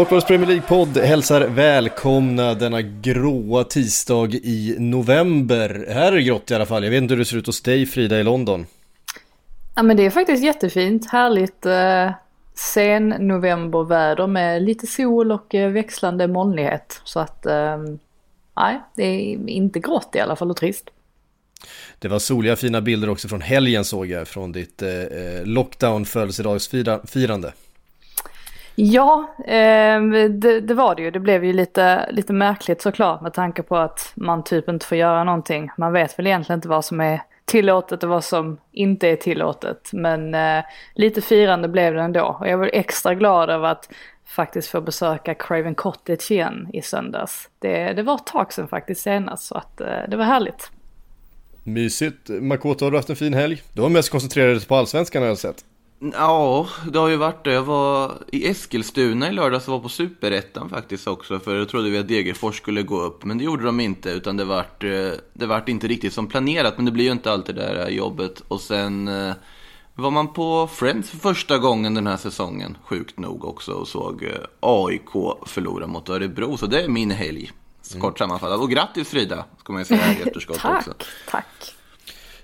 Sportbladets Premier League-podd hälsar välkomna denna gråa tisdag i november. Här är det grått i alla fall. Jag vet inte hur det ser ut hos dig Frida i London. Ja men det är faktiskt jättefint. Härligt eh, sen novemberväder med lite sol och eh, växlande molnighet. Så att eh, nej, det är inte grått i alla fall och trist. Det var soliga fina bilder också från helgen såg jag från ditt eh, eh, lockdown födelsedagsfirande. Ja, eh, det, det var det ju. Det blev ju lite, lite märkligt såklart med tanke på att man typ inte får göra någonting. Man vet väl egentligen inte vad som är tillåtet och vad som inte är tillåtet. Men eh, lite firande blev det ändå. Och jag var extra glad över att faktiskt få besöka Craven Cottage igen i söndags. Det, det var ett tag sedan faktiskt senast så att eh, det var härligt. Mysigt. Makoto, har du haft en fin helg? Du var mest koncentrerad på allsvenskan har jag sett. Ja, det har ju varit det. Jag var i Eskilstuna i lördags och var på Superettan faktiskt också. För då trodde vi att Degerfors skulle gå upp, men det gjorde de inte. Utan det vart, eh, det vart inte riktigt som planerat, men det blir ju inte alltid det där jobbet. Och sen eh, var man på Friends för första gången den här säsongen, sjukt nog också, och såg eh, AIK förlora mot Örebro. Så det är min helg, kort sammanfattat. Och grattis Frida, ska man ju säga i efterskott också. tack, tack.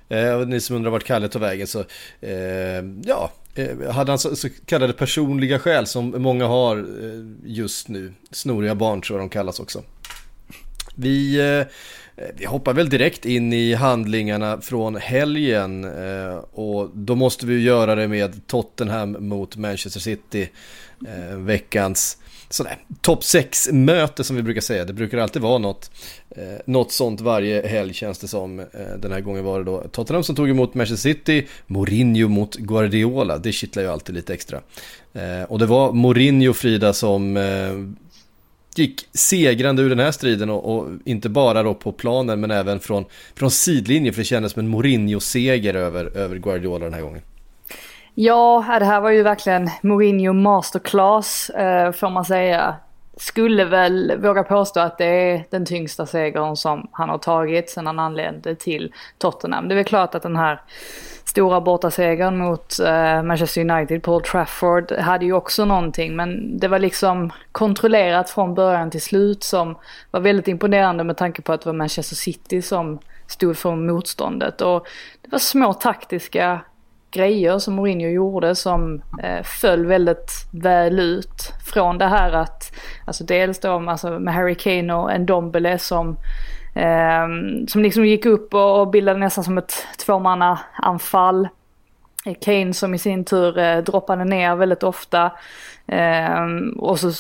Eh, och ni som undrar vart Kalle tog vägen så, eh, ja, Eh, hade han så, så kallade personliga skäl som många har eh, just nu. Snoriga barn tror jag de kallas också. Vi, eh, vi hoppar väl direkt in i handlingarna från helgen och då måste vi göra det med Tottenham mot Manchester City, veckans sådär topp 6-möte som vi brukar säga. Det brukar alltid vara något, eh, något sånt varje helg känns det som. Eh, den här gången var det då Tottenham som tog emot Manchester City, Mourinho mot Guardiola. Det kittlar ju alltid lite extra. Eh, och det var Mourinho Frida som eh, gick segrande ur den här striden och, och, inte bara då på planen men även från, från sidlinjen för det kändes som en Mourinho-seger över, över Guardiola den här gången. Ja, det här var ju verkligen Mourinho masterclass eh, får man säga. Skulle väl våga påstå att det är den tyngsta segern som han har tagit sedan han anlände till Tottenham. Det är väl klart att den här stora bortasegern mot eh, Manchester United på Old Trafford hade ju också någonting men det var liksom kontrollerat från början till slut som var väldigt imponerande med tanke på att det var Manchester City som stod för motståndet och det var små taktiska grejer som Mourinho gjorde som eh, föll väldigt väl ut. Från det här att, alltså dels då alltså med Harry Kane och Ndombele som eh, som liksom gick upp och, och bildade nästan som ett tvåmannaanfall. Kane som i sin tur eh, droppade ner väldigt ofta. Um, och så,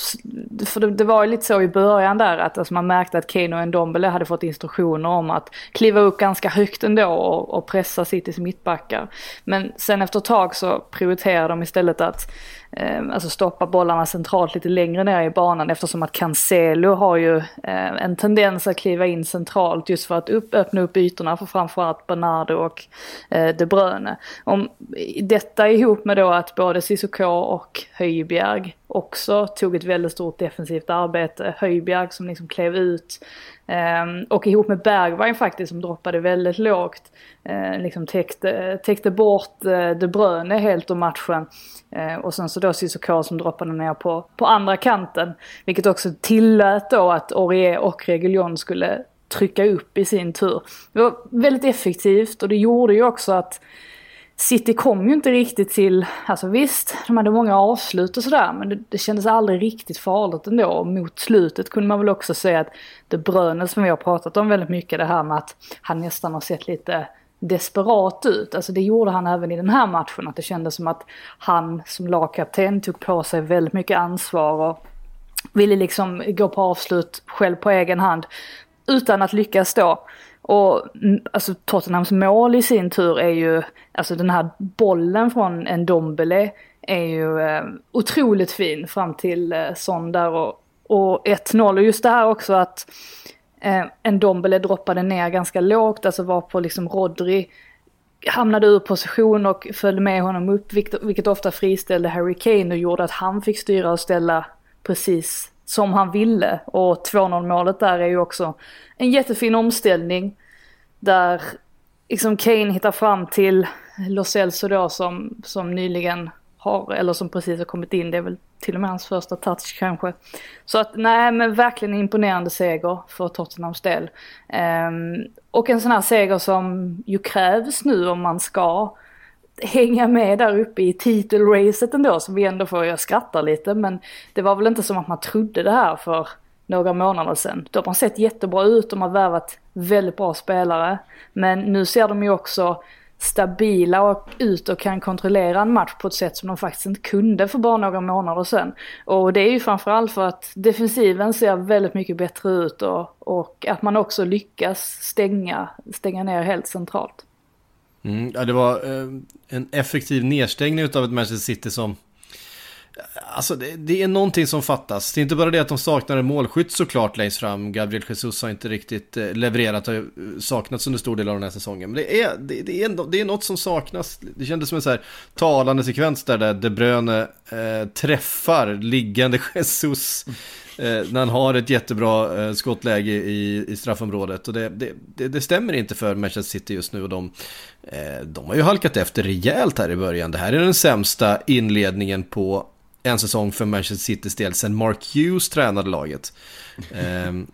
för det, det, var ju lite så i början där att alltså man märkte att Keno och Ndombele hade fått instruktioner om att kliva upp ganska högt ändå och, och pressa Citys mittbackar. Men sen efter ett tag så prioriterade de istället att Ehm, alltså stoppa bollarna centralt lite längre ner i banan eftersom att Cancelo har ju ehm, en tendens att kliva in centralt just för att upp, öppna upp ytorna för framförallt Bernardo och eh, De Bruyne. Om detta ihop med då att både Cissoko och Höjbjerg också tog ett väldigt stort defensivt arbete. Höjbjerg som liksom klev ut. eh, och ihop med Bergwijn faktiskt som droppade väldigt lågt. Eh, liksom täckte, täckte bort eh, De Bruyne helt ur matchen. Eh, och sen så då Cissoko som droppade ner på, på andra kanten. Vilket också tillät då att Aurier och Reguljon skulle trycka upp i sin tur. Det var väldigt effektivt och det gjorde ju också att City kom ju inte riktigt till, alltså visst, de hade många avslut och sådär, men det, det kändes aldrig riktigt farligt ändå. Och mot slutet kunde man väl också säga att det Bruyne som vi har pratat om väldigt mycket, det här med att han nästan har sett lite desperat ut. Alltså det gjorde han även i den här matchen, att det kändes som att han som lagkapten tog på sig väldigt mycket ansvar och ville liksom gå på avslut själv på egen hand utan att lyckas då. Och mm, alltså Tottenhams mål i sin tur är ju, alltså den här bollen från en Dombele är ju eh, otroligt fin fram till eh, Son där och och 1-0 och just det här också att eh, en Dombele droppade ner ganska lågt, alltså var på liksom Rodri hamnade ur position och följde med honom upp, vilket, vilket ofta friställde Harry Kane och gjorde att han fick styra och ställa precis som han ville. Och 2-0 målet där är ju också en jättefin omställning där liksom Kane hittar fram till Lo Celso då som, som nyligen har, eller som precis har kommit in, det är väl till och med hans första touch kanske. Så att nej men verkligen imponerande seger för Tottenhams del. Um, och en sån här seger som ju krävs nu om man ska hänga med där uppe i titelracet ändå som vi ändå får, jag skrattar lite men det var väl inte som att man trodde det här för några månader sedan. De har sett jättebra ut, de har värvat väldigt bra spelare. Men nu ser de ju också stabila och ut och kan kontrollera en match på ett sätt som de faktiskt inte kunde för bara några månader sedan. Och det är ju framförallt för att defensiven ser väldigt mycket bättre ut och, och att man också lyckas stänga, stänga ner helt centralt. Mm, ja, det var eh, en effektiv nedstängning av ett Manchester City som Alltså det, det, är någonting som fattas. Det är inte bara det att de saknar en målskytt såklart längst fram. Gabriel Jesus har inte riktigt eh, levererat, har eh, saknats under stor del av den här säsongen. Men det är, det, det, är, det är något som saknas. Det kändes som en så här talande sekvens där, där De Bruyne eh, träffar liggande Jesus. Eh, när han har ett jättebra eh, skottläge i, i straffområdet. Och det, det, det, det, stämmer inte för Manchester City just nu. Och de, eh, de har ju halkat efter rejält här i början. Det här är den sämsta inledningen på en säsong för Manchester Citys del sen Mark Hughes tränade laget. ehm,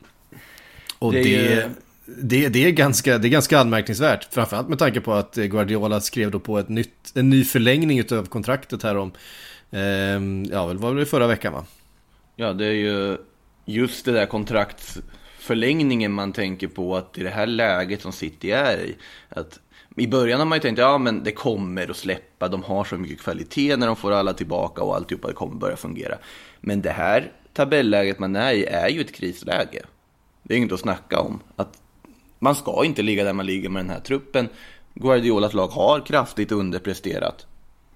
och det, det, det, det, är ganska, det är ganska anmärkningsvärt. Framförallt med tanke på att Guardiola skrev då på ett nytt, en ny förlängning av kontraktet här om, ehm, ja, väl var det förra veckan va? Ja, det är ju just det där kontraktsförlängningen man tänker på att i det här läget som City är i. Att i början har man ju tänkt, ja men det kommer att släppa, de har så mycket kvalitet när de får alla tillbaka och alltihopa, det kommer börja fungera. Men det här tabelläget man är i är ju ett krisläge. Det är inget att snacka om. Att man ska inte ligga där man ligger med den här truppen. Guardiolas lag har kraftigt underpresterat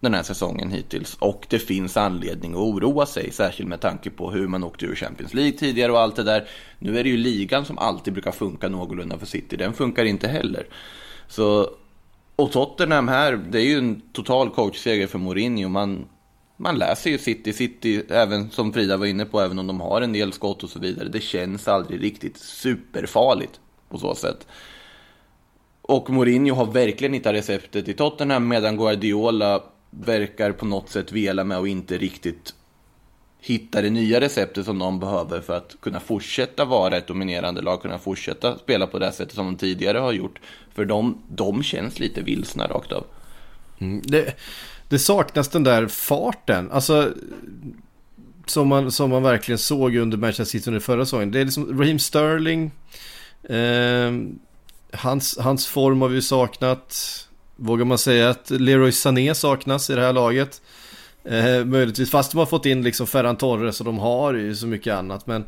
den här säsongen hittills och det finns anledning att oroa sig, särskilt med tanke på hur man åkte ur Champions League tidigare och allt det där. Nu är det ju ligan som alltid brukar funka någorlunda för City, den funkar inte heller. Så och Tottenham här, det är ju en total coachseger för Mourinho. Man, man läser ju City, City, även som Frida var inne på, även om de har en del skott och så vidare. Det känns aldrig riktigt superfarligt på så sätt. Och Mourinho har verkligen hittat receptet i Tottenham medan Guardiola verkar på något sätt vela med och inte riktigt hitta det nya receptet som de behöver för att kunna fortsätta vara ett dominerande lag, kunna fortsätta spela på det sättet som de tidigare har gjort. För de, de känns lite vilsna rakt av. Mm, det, det, saknas den där farten, alltså som man, som man verkligen såg under Manchester City under förra säsongen. Det är liksom Raheem Sterling, eh, hans, hans form har vi saknat. Vågar man säga att Leroy Sané saknas i det här laget? Eh, möjligtvis, fast de har fått in liksom Ferran Torres och de har ju så mycket annat. Men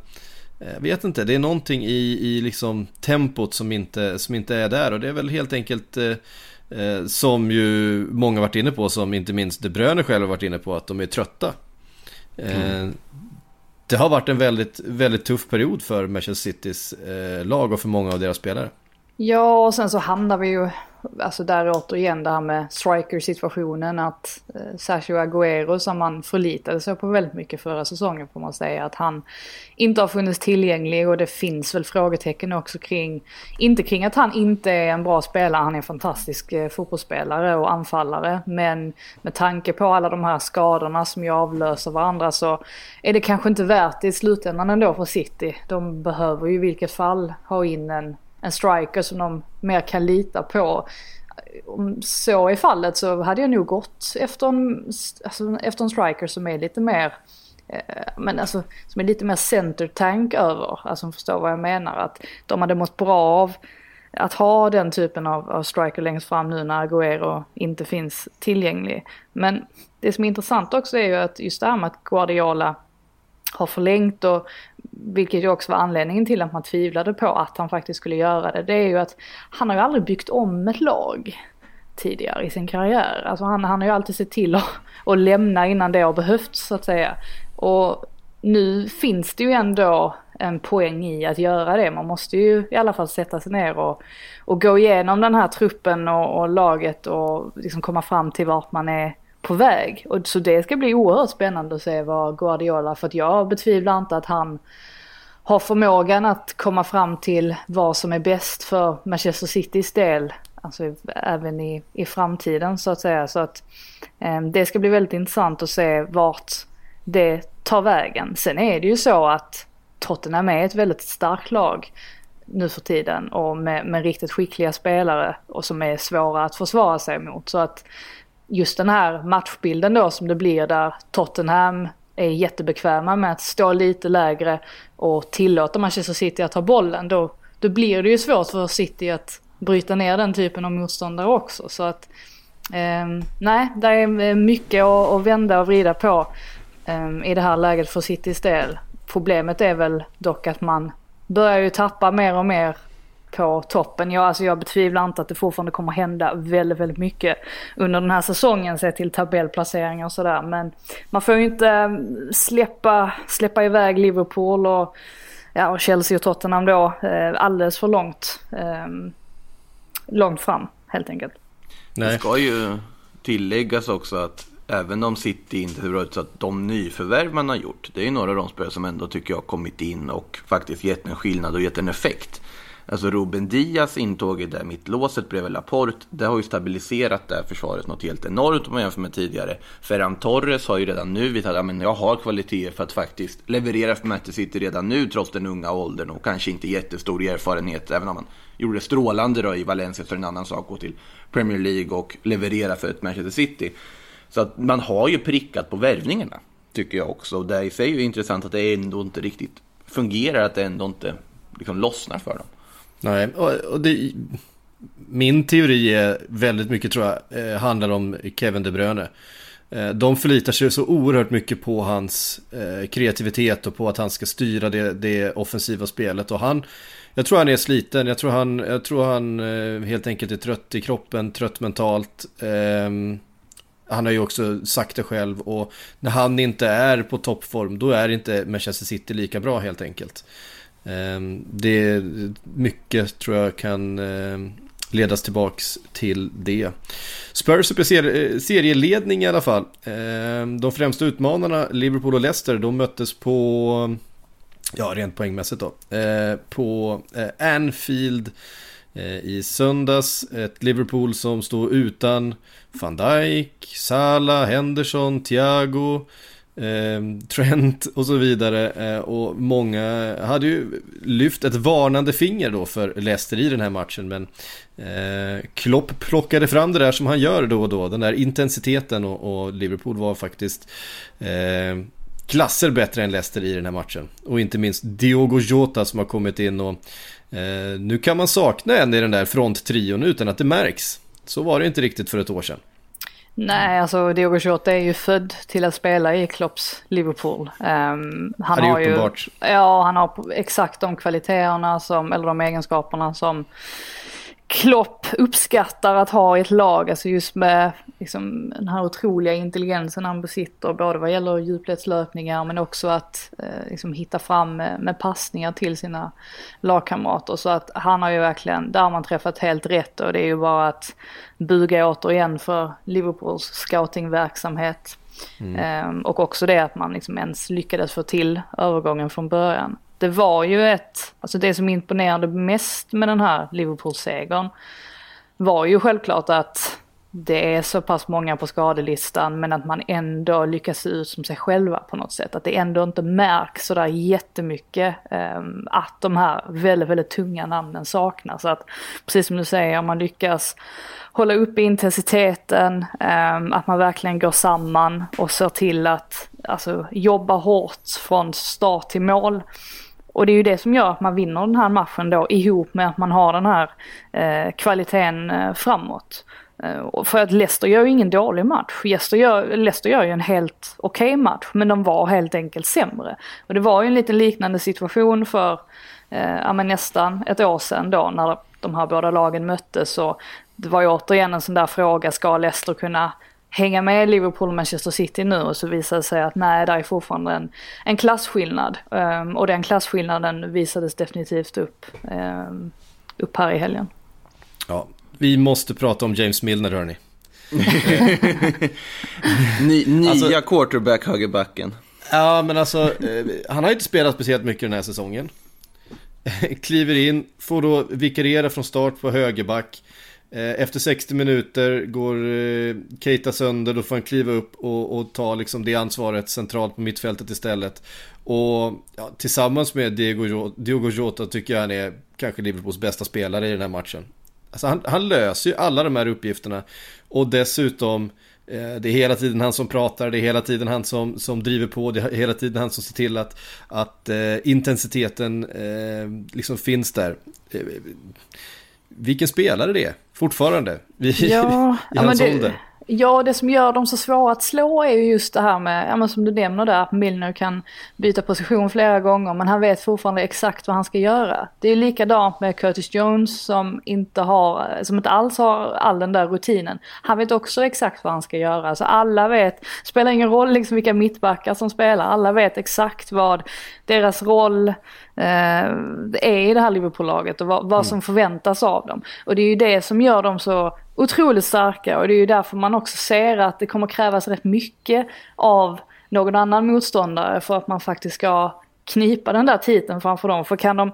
jag eh, vet inte, det är någonting i, i liksom tempot som inte, som inte är där. Och det är väl helt enkelt eh, eh som ju många varit inne på, som inte minst De Bruyne själv har varit inne på, att de är trötta. Eh, mm. Det har varit en väldigt, väldigt tuff period för Manchester Citys eh, lag och för många av deras spelare. Ja, och sen så hamnar vi ju alltså där återigen det här med striker-situationen att eh, Sergio Agüero som man förlitade sig på väldigt mycket förra säsongen får man säga att han inte har funnits tillgänglig och det finns väl frågetecken också kring, inte kring att han inte är en bra spelare, han är en fantastisk eh, fotbollsspelare och anfallare men med tanke på alla de här skadorna som ju avlöser varandra så är det kanske inte värt det i slutändan ändå för City. De behöver ju i vilket fall ha in en en striker som de mer kan lita på. Om så är fallet så hade jag nog gått efter en, alltså, efter en striker som är lite mer eh, men alltså som är lite mer center tank över, alltså förstår vad jag menar. Att de hade mått bra av att ha den typen av, av striker längst fram nu när Agüero inte finns tillgänglig. Men det som är intressant också är ju att just det här med att Guardiola har förlängt och vilket ju också var anledningen till att man tvivlade på att han faktiskt skulle göra det. Det är ju att han har ju aldrig byggt om ett lag tidigare i sin karriär. Alltså han, han har ju alltid sett till att, att lämna innan det har behövts så att säga. Och nu finns det ju ändå en poäng i att göra det. Man måste ju i alla fall sätta sig ner och, och gå igenom den här truppen och, och laget och liksom komma fram till vart man är på väg. Och, så det ska bli oerhört spännande att se vad Guardiola, för att jag betvivlar inte att han har förmågan att komma fram till vad som är bäst för Manchester Citys del. Alltså även i, i framtiden så att säga. Så att eh, det ska bli väldigt intressant att se vart det tar vägen. Sen är det ju så att Tottenham är ett väldigt starkt lag nu för tiden och med, med riktigt skickliga spelare och som är svåra att försvara sig mot. Så att just den här matchbilden då som det blir där Tottenham är jättebekväma med att stå lite lägre och tillåta Manchester City att ta bollen. Då, då blir det ju svårt för City att bryta ner den typen av motståndare också. Så att eh, nej, det är mycket att, att vända och vrida på eh, i det här läget för Citys del. Problemet är väl dock att man börjar ju tappa mer och mer på toppen. Jag, alltså jag betvivlar inte att det fortfarande kommer hända väldigt, väldigt mycket under den här säsongen sett till tabellplaceringar och sådär. Men man får ju inte mm, släppa, släppa iväg Liverpool och, ja, och Chelsea och Tottenham då eh, alldeles för långt, eh, långt fram helt enkelt. Nej. Det ska ju tilläggas också att även om City inte ser bra ut så att de nyförvärv man har gjort, det är ju några av de spelare som ändå tycker jag har kommit in och faktiskt gett en skillnad och gett en effekt. Alltså Ruben Diaz intåg i det mittlåset bredvid Laporte. Det har ju stabiliserat det här försvaret något helt enormt om man jämför med tidigare. Ferran Torres har ju redan nu visat att jag har kvaliteter för att faktiskt leverera för Manchester City redan nu trots den unga åldern och kanske inte jättestor erfarenhet. Även om man gjorde det strålande då i Valencia så är det en annan sak att gå till Premier League och leverera för ett Manchester City. Så att man har ju prickat på värvningarna tycker jag också. Och det i sig är ju intressant att det ändå inte riktigt fungerar, att det ändå inte liksom lossnar för dem. Nej, och, det, min teori är väldigt mycket tror jag eh, handlar om Kevin De Bruyne. Eh, de förlitar sig så oerhört mycket på hans eh, kreativitet och på att han ska styra det, det, offensiva spelet. Och han, jag tror han är sliten, jag tror han, jag tror han helt enkelt är trött i kroppen, trött mentalt. Ehm, han har ju också sagt det själv och när han inte är på toppform då är inte Manchester City lika bra helt enkelt. Ehm, det är mycket tror jag kan ehm, ledas tillbaks till det. Spurs är eh, serieledning i alla fall. Ehm, de främsta utmanarna, Liverpool och Leicester, de möttes på, ja rent poängmässigt då, eh, på eh, Anfield i söndags. Ett Liverpool som står utan van Dijk, Salah, Henderson, Thiago eh, Trent och så vidare. Eh, och många hade ju lyft ett varnande finger då för Leicester i den här matchen. Men eh, Klopp plockade fram det där som han gör då och då. Den där intensiteten och, och Liverpool var faktiskt eh, klasser bättre än Leicester i den här matchen. Och inte minst Diogo Jota som har kommit in och eh, nu kan man sakna en i den där fronttrion utan att det märks. Så var det inte riktigt för ett år sedan. Nej, alltså Diogo Jota är ju född till att spela i Klopps Liverpool. Um, han har ju, ja, han har exakt de kvaliteterna som, eller de egenskaperna som Klopp uppskattar att ha i ett lag, alltså just med liksom, den här otroliga intelligensen han besitter, både vad gäller djupledslöpningar men också att eh, liksom, hitta fram med, med passningar till sina lagkamrater. Så att han har ju verkligen, där har man träffat helt rätt och det är ju bara att buga återigen för Liverpools scoutingverksamhet. Mm. Eh, och också det att man liksom ens lyckades få till övergången från början det var ju ett, alltså det som imponerade mest med den här Liverpool-segern var ju självklart att det är så pass många på skadelistan men att man ändå lyckas se ut som sig själva på något sätt. Att det ändå inte märks sådär jättemycket eh, att de här väldigt, väldigt tunga namnen saknas. Att precis som du säger, om man lyckas hålla uppe intensiteten, eh, att man verkligen går samman och ser till att alltså, jobba hårt från start till mål. Och det är ju det som gör att man vinner den här matchen då ihop med att man har den här eh, kvaliteten eh, framåt. Eh, för att Leicester gör ju ingen dålig match. Leicester gör, Leicester gör ju en helt okej okay match men de var helt enkelt sämre. Och det var ju en lite liknande situation för eh, nästan ett år sedan då när de här båda lagen möttes. Och det var ju återigen en sån där fråga, ska Leicester kunna hänga med Liverpool och Manchester City nu och så visar det sig att nej, där är fortfarande en, en klasskillnad. Um, och den klasskillnaden visades definitivt upp, um, upp här i helgen. Ja, vi måste prata om James Milner hörni. Ny, nya alltså, quarterback högerbacken. Ja, men alltså, eh, han har inte spelat speciellt mycket den här säsongen. Kliver in, får då vikariera från start på högerback. Eh, efter 60 minuter går eh, Keita sönder, då får han kliva upp och, och ta liksom det ansvaret centralt på mittfältet istället. Och ja, tillsammans med Diego, Diogo Jota tycker jag han är kanske Liverpools bästa spelare i den här matchen. Alltså han, han löser ju alla de här uppgifterna. Och dessutom, eh, det är hela tiden han som pratar, det är hela tiden han som, som driver på, det är hela tiden han som ser till att, att eh, intensiteten eh, liksom finns där. Eh, vilken spelare det är, fortfarande, ja, i ja, hans det, ålder. Ja, det som gör dem så svåra att slå är ju just det här med, ja men som du nämner där, att Milner kan byta position flera gånger men han vet fortfarande exakt vad han ska göra. Det är likadant med Curtis Jones som inte har, som inte alls har all den där rutinen. Han vet också exakt vad han ska göra, så alla vet, spelar ingen roll liksom vilka mittbackar som spelar, alla vet exakt vad deras roll eh, är i det här Liverpool-laget och vad, vad som mm. förväntas av dem. Och det är ju det som gör dem så otroligt starka och det är ju därför man också ser att det kommer krävas rätt mycket av någon annan motståndare för att man faktiskt ska knipa den där titeln framför dem. För kan de,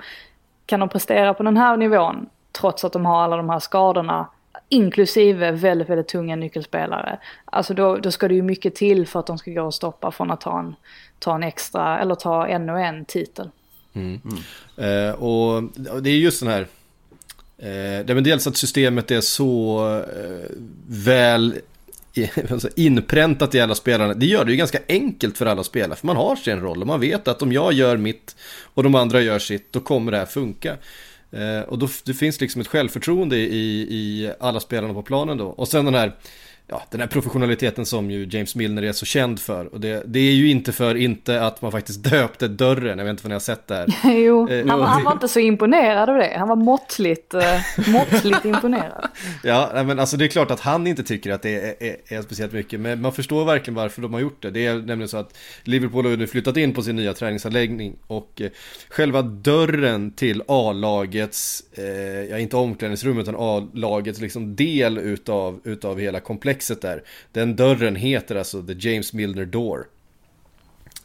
kan de prestera på den här nivån trots att de har alla de här skadorna inklusive väldigt, väldigt tunga nyckelspelare. Alltså då, då ska det ju mycket till för att de ska gå och stoppa från att ta en, ta en extra eller ta ännu en titel. Mm. Mm. Eh, och det är just den här Eh, det är dels att systemet är så eh, väl alltså inpräntat i alla spelarna. Det gör det ju ganska enkelt för alla spelare. För man har sin roll och man vet att om jag gör mitt och de andra gör sitt, då kommer det här funka. Eh, och då det finns liksom ett självförtroende i, i alla spelarna på planen då. Och sen den här ja, den här professionaliteten som ju James Milner är så känd för. Och det, det är ju inte för inte att man faktiskt döpte dörren, jag vet inte om ni har sett det här. jo, eh, han, han, var inte så imponerad av det, han var måttligt, eh, måttligt imponerad. Ja, men alltså det är klart att han inte tycker att det är, är, är, speciellt mycket, men man förstår verkligen varför de har gjort det. Det är nämligen så att Liverpool har nu flyttat in på sin nya träningsanläggning och eh, själva dörren till A-lagets, eh, ja inte omklädningsrummet utan A-lagets liksom del utav, utav hela komplexet komplexet där. Den dörren heter alltså The James Milner Door.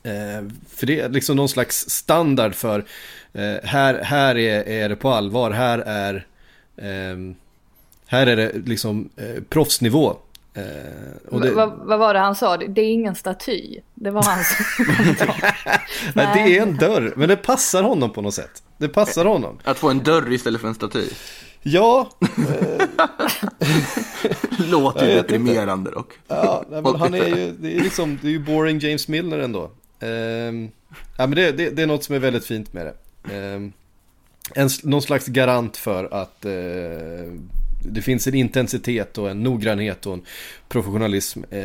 Eh, för det är liksom någon slags standard för eh, här, här är, är det på allvar, här är eh, här är det liksom eh, proffsnivå. Eh, det... vad, vad var det han sa? Det är ingen staty. Det var hans Nej, det är en dörr, men det passar honom på något sätt. Det passar honom. Att få en dörr istället för en staty. Ja. Låter ju deprimerande dock. Ja, nej, men han är ju, det är liksom, det är ju boring James Milner ändå. Um, ja, men det, det, det, är något som är väldigt fint med det. Um, en, någon slags garant för att uh, det finns en intensitet och en noggrannhet och en professionalism eh,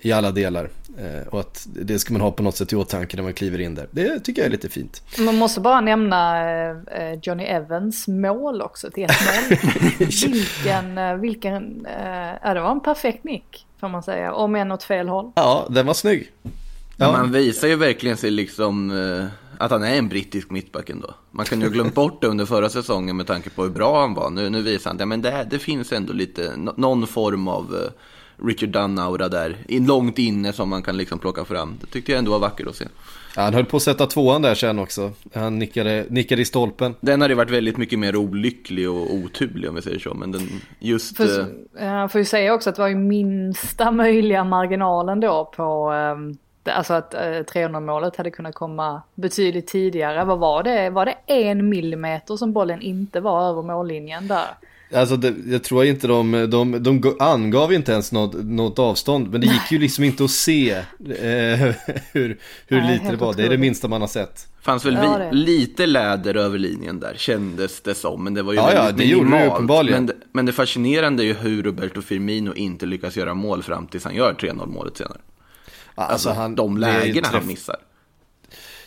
i alla delar. Eh, och att det ska man ha på något sätt i åtanke när man kliver in där. Det tycker jag är lite fint. Man måste bara nämna eh, Johnny Evans mål också till 1-0. vilken, vilken, eh, ja det var en perfekt nick får man säga. Om än åt fel håll. Ja, den var snygg. Ja. Man visar ju verkligen sig liksom eh, att han är en brittisk mittback ändå. Man kan ju ha glömt bort det under förra säsongen med tanke på hur bra han var. Nu, nu visar han det, men det, det finns ändå lite, någon form av uh, Richard Dunn-aura där, långt inne som man kan liksom plocka fram. Det tyckte jag ändå var vackert att se. Ja, han höll på att sätta tvåan där sen också. Han nickade, nickade i stolpen. Den hade varit väldigt mycket mer olycklig och oturlig om vi säger så. Men den just... För, uh... Jag får ju säga också att det var ju minsta möjliga marginalen då på um alltså att eh, 300 målet hade kunnat komma betydligt tidigare. Vad var det? Var det en millimeter som bollen inte var över mållinjen där? Alltså det, jag tror inte de, de, de angav inte ens något, något avstånd, men det gick ju liksom inte att se eh, hur, hur Nej, lite det var. Det är det minsta man har sett. Fanns väl ja, lite läder över linjen där, kändes det som. Men det var ju ja, ja, det gjorde det uppenbarligen. Men, men det fascinerande är ju hur Roberto Firmino inte lyckas göra mål fram tills han gör 3-0 målet senare. Alltså, alltså han, de lägena han missar.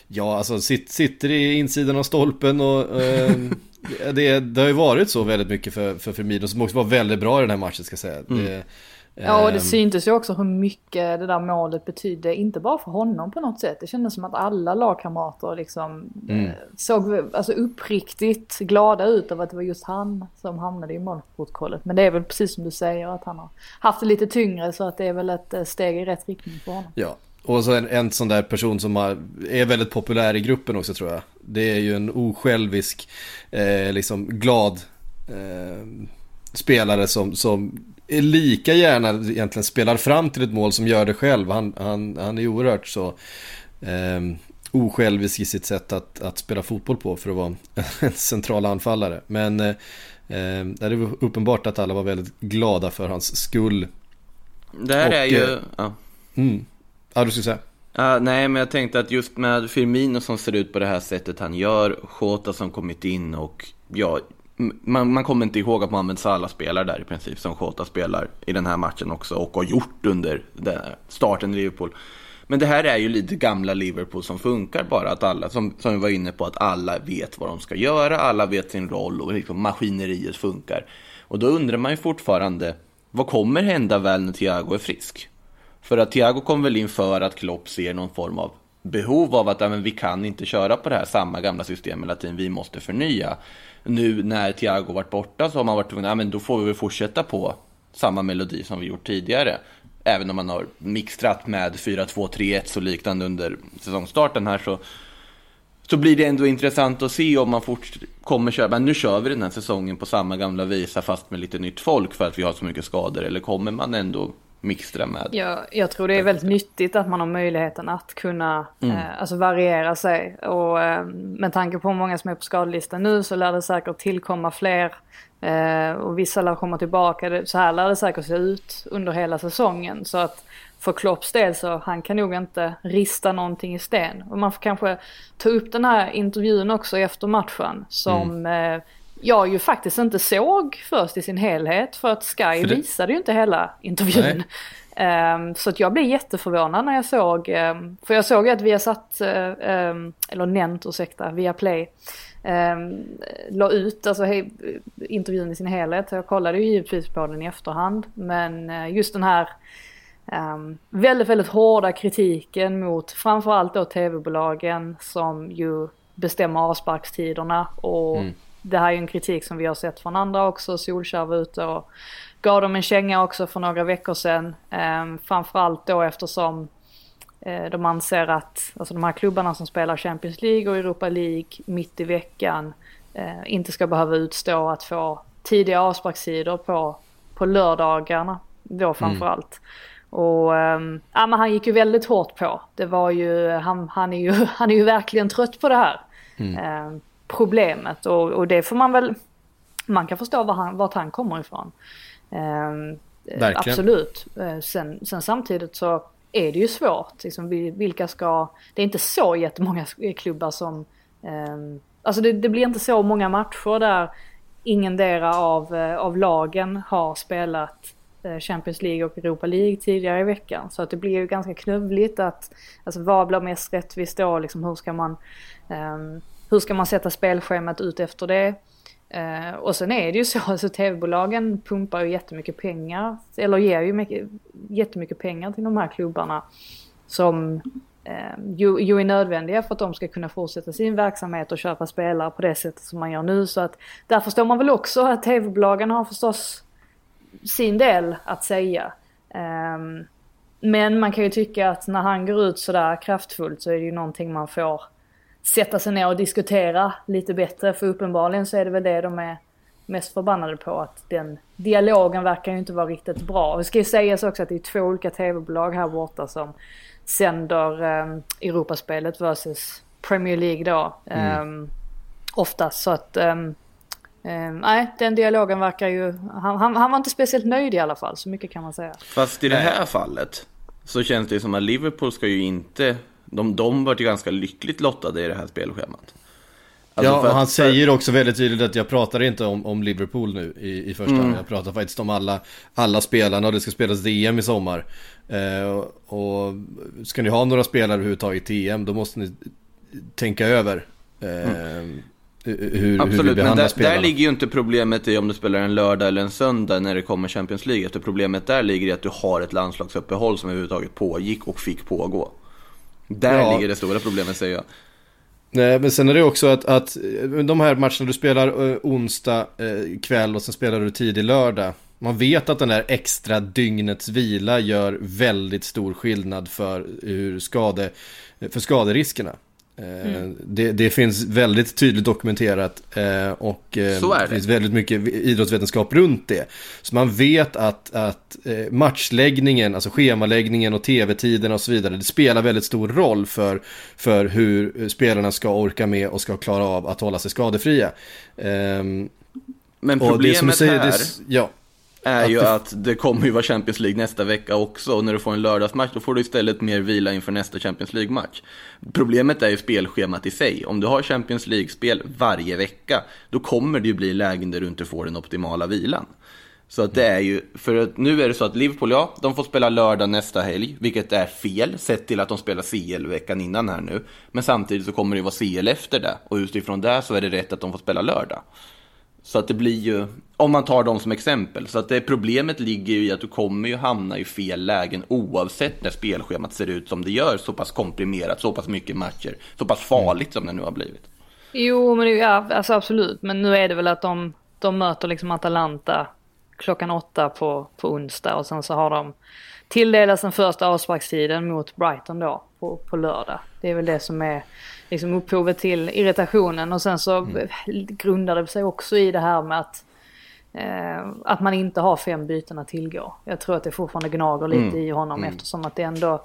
Ja, alltså sitter i insidan av stolpen och eh, det, det har ju varit så väldigt mycket för, för Firmino som också var väldigt bra i den här matchen ska jag säga. Mm. Det, Ja, och det Ehm, syntes ju också hur mycket det där målet betydde, inte bara för honom på något sätt. Det kändes som att alla lagkamrater liksom Mm. eh, såg alltså, uppriktigt glada ut över att det var just han som hamnade i målprotokollet. Men det är väl precis som du säger att han har haft det lite tyngre så att det är väl ett eh, steg i rätt riktning för honom. Ja, och så en, en sån där person som har, är väldigt populär i gruppen också tror jag. Det är ju en osjälvisk, eh, liksom glad eh, spelare som, som lika gärna egentligen spelar fram till ett mål som gör det själv. Han, han, han är oerhört så eh, osjälvisk i sitt sätt att, att spela fotboll på för att vara en central anfallare. Men eh, det var uppenbart att alla var väldigt glada för hans skull. Det här Och, är ju... eh, Ja. Mm. Ja, du skulle säga. Ja, nej, men jag tänkte att just med Firmino som ser ut på det här sättet han gör, Jota som kommit in och ja, man, man kommer inte ihåg att Mohamed Salah spelar där i princip, som Jota spelar i den här matchen också och har gjort under den starten i Liverpool. Men det här är ju lite gamla Liverpool som funkar bara, att alla, som, som vi var inne på, att alla vet vad de ska göra, alla vet sin roll och liksom maskineriet funkar. Och då undrar man ju fortfarande, vad kommer hända väl när Thiago är frisk? För att Thiago kom väl in för att Klopp ser någon form av behov av att ja, men vi kan inte köra på det här samma gamla system hela tiden, vi måste förnya. Nu när Thiago varit borta så har man varit tvungen, ja men då får vi väl fortsätta på samma melodi som vi gjort tidigare. Även om man har mixtrat med 4-2-3-1 och liknande under säsongstarten här så så blir det ändå intressant att se om man fort kommer köra, men nu kör vi den här säsongen på samma gamla visa fast med lite nytt folk för att vi har så mycket skador. Eller kommer man ändå mixtra med? Jag, jag tror det är väldigt nyttigt att man har möjligheten att kunna eh, alltså variera sig. Och eh, med tanke på hur många som är på skadelistan nu så lär det säkert tillkomma fler. Eh, och vissa lär komma tillbaka. Så här lär det säkert se ut under hela säsongen. Så att för Klopps del så han kan nog inte rista någonting i sten. Och man får kanske ta upp den här intervjun också efter matchen. Som eh, jag ju faktiskt inte såg först i sin helhet. För att Sky För det- visade ju inte hela intervjun. Ehm, så att jag blev jätteförvånad när jag såg, ehm, för jag såg att vi har satt, eh, ehm, eller Nent ursäkta, via Play um, la ut alltså, he, intervjun i sin helhet. Jag kollade ju givetvis på den i efterhand. Men eh, just den här ehm, väldigt, väldigt hårda kritiken mot framförallt då tv-bolagen som ju bestämmer avsparkstiderna. Och det här är ju en kritik som vi har sett från andra också. Solskjaer var ute och gav dem en känga också för några veckor sedan. Ehm, framförallt då eftersom eh, de anser att alltså de här klubbarna som spelar Champions League och Europa League mitt i veckan eh, inte ska behöva utstå att få tidiga avsparkstider på, på lördagarna då framförallt. Och ehm, ja, men han gick ju väldigt hårt på. Det var ju, han, han, är ju, han är ju verkligen trött på det här ehm, problemet. Och, och det får man väl, man kan förstå var han, vart han kommer ifrån. Ehm, eh, Verkligen. Absolut. Eh, Sen, sen samtidigt så är det ju svårt. Liksom, vi- vilka ska, det är inte så jättemånga klubbar som, ehm, alltså det, det blir inte så många matcher där ingendera av, eh, av lagen har spelat eh, Champions League och Europa League tidigare i veckan. Så att det blir ju ganska knövligt att, alltså vad blir mest rättvist då? Liksom hur ska man, ehm, hur ska man sätta spelschemat ut efter det? Eh, och sen är det ju så, alltså tv-bolagen pumpar ju jättemycket pengar, eller ger ju mycket, jättemycket pengar till de här klubbarna. Som eh, ju, ju är nödvändiga för att de ska kunna fortsätta sin verksamhet och köpa spelare på det sättet som man gör nu. Så att där förstår man väl också att tv-bolagen har förstås sin del att säga. Eh, men man kan ju tycka att när han går ut sådär kraftfullt så är det ju någonting man får sätta sig ner och diskutera lite bättre. För uppenbarligen så är det väl det de är mest förbannade på. Att den dialogen verkar ju inte vara riktigt bra. Det ska ju sägas också att det är två olika tv-bolag här borta som sänder um, Europaspelet versus Premier League då. Um, oftast så att um, um, nej, den dialogen verkar ju, han, han, han var inte speciellt nöjd i alla fall, så mycket kan man säga. Fast i det här fallet så känns det ju som att Liverpool ska ju inte, de, de var ju ganska lyckligt lottade i det här spelschemat. Alltså ja, och han att- säger också väldigt tydligt att jag pratar inte om, om Liverpool nu i, i första hand. Jag pratar faktiskt om alla, alla spelarna och det ska spelas DM i sommar. Eh, och, ska ni ha några spelare överhuvudtaget i TM då måste ni tänka över. Eh, hur, Absolut, hur vi behandlar men där, spelarna. där ligger ju inte problemet i om du spelar en lördag eller en söndag när det kommer Champions League. Efter problemet där ligger i att du har ett landslagsuppehåll som överhuvudtaget pågick och fick pågå. Där Ja. ligger det stora problemet säger jag. Nej, men sen är det också att, att eh, de här matcherna du spelar eh, onsdag eh, kväll och sen spelar du tidig lördag. Man vet att den där extra dygnets vila gör väldigt stor skillnad för, hur skade, för skaderiskerna. Eh, Det, det finns väldigt tydligt dokumenterat eh, och eh, det. finns väldigt mycket idrottsvetenskap runt det. Så man vet att, att eh, matchläggningen, alltså schemaläggningen och tv-tiden och så vidare, det spelar väldigt stor roll för, för hur spelarna ska orka med och ska klara av att hålla sig skadefria. Ehm, Men och det som du problemet säger, här det, ja, är att ju det- att det kommer ju vara Champions League nästa vecka också. Och när du får en lördagsmatch då får du istället mer vila inför nästa Champions League-match. Problemet är ju spelschemat i sig. Om du har Champions League-spel varje vecka, då kommer det ju bli lägen där du inte får den optimala vilan. Så att det är ju, för att nu är det så att Liverpool, ja, de får spela lördag nästa helg, vilket är fel, sett till att de spelar CL veckan innan här nu. Men samtidigt så kommer det ju vara CL efter det, och utifrån det så är det rätt att de får spela lördag. Så att det blir ju, om man tar dem som exempel, så att det problemet ligger ju i att du kommer ju hamna i fel lägen oavsett när spelschemat ser ut som det gör, så pass komprimerat, så pass mycket matcher, så pass farligt som det nu har blivit. Jo, men det, ja, alltså absolut. Men nu är det väl att de, de möter liksom Atalanta klockan åtta på, på onsdag och sen så har de tilldelats den första avsparkstiden mot Brighton då på, på lördag. Det är väl det som är liksom upphovet till irritationen och sen så grundar det sig också i det här med att eh, att man inte har fem byten att tillgå. Jag tror att det fortfarande gnager lite i honom eftersom att det ändå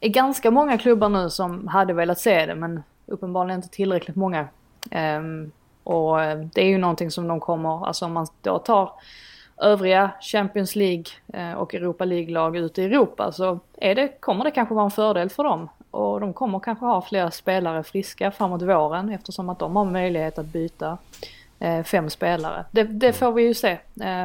är ganska många klubbar nu som hade velat se det men uppenbarligen inte tillräckligt många. Ehm, och eh, det är ju någonting som de kommer, alltså om man då tar övriga Champions League eh, och Europa League-lag ute i Europa så är det, kommer det kanske vara en fördel för dem. Och de kommer kanske ha fler spelare friska framåt våren eftersom att de har möjlighet att byta eh, fem spelare. Det, det får vi ju se. Eh,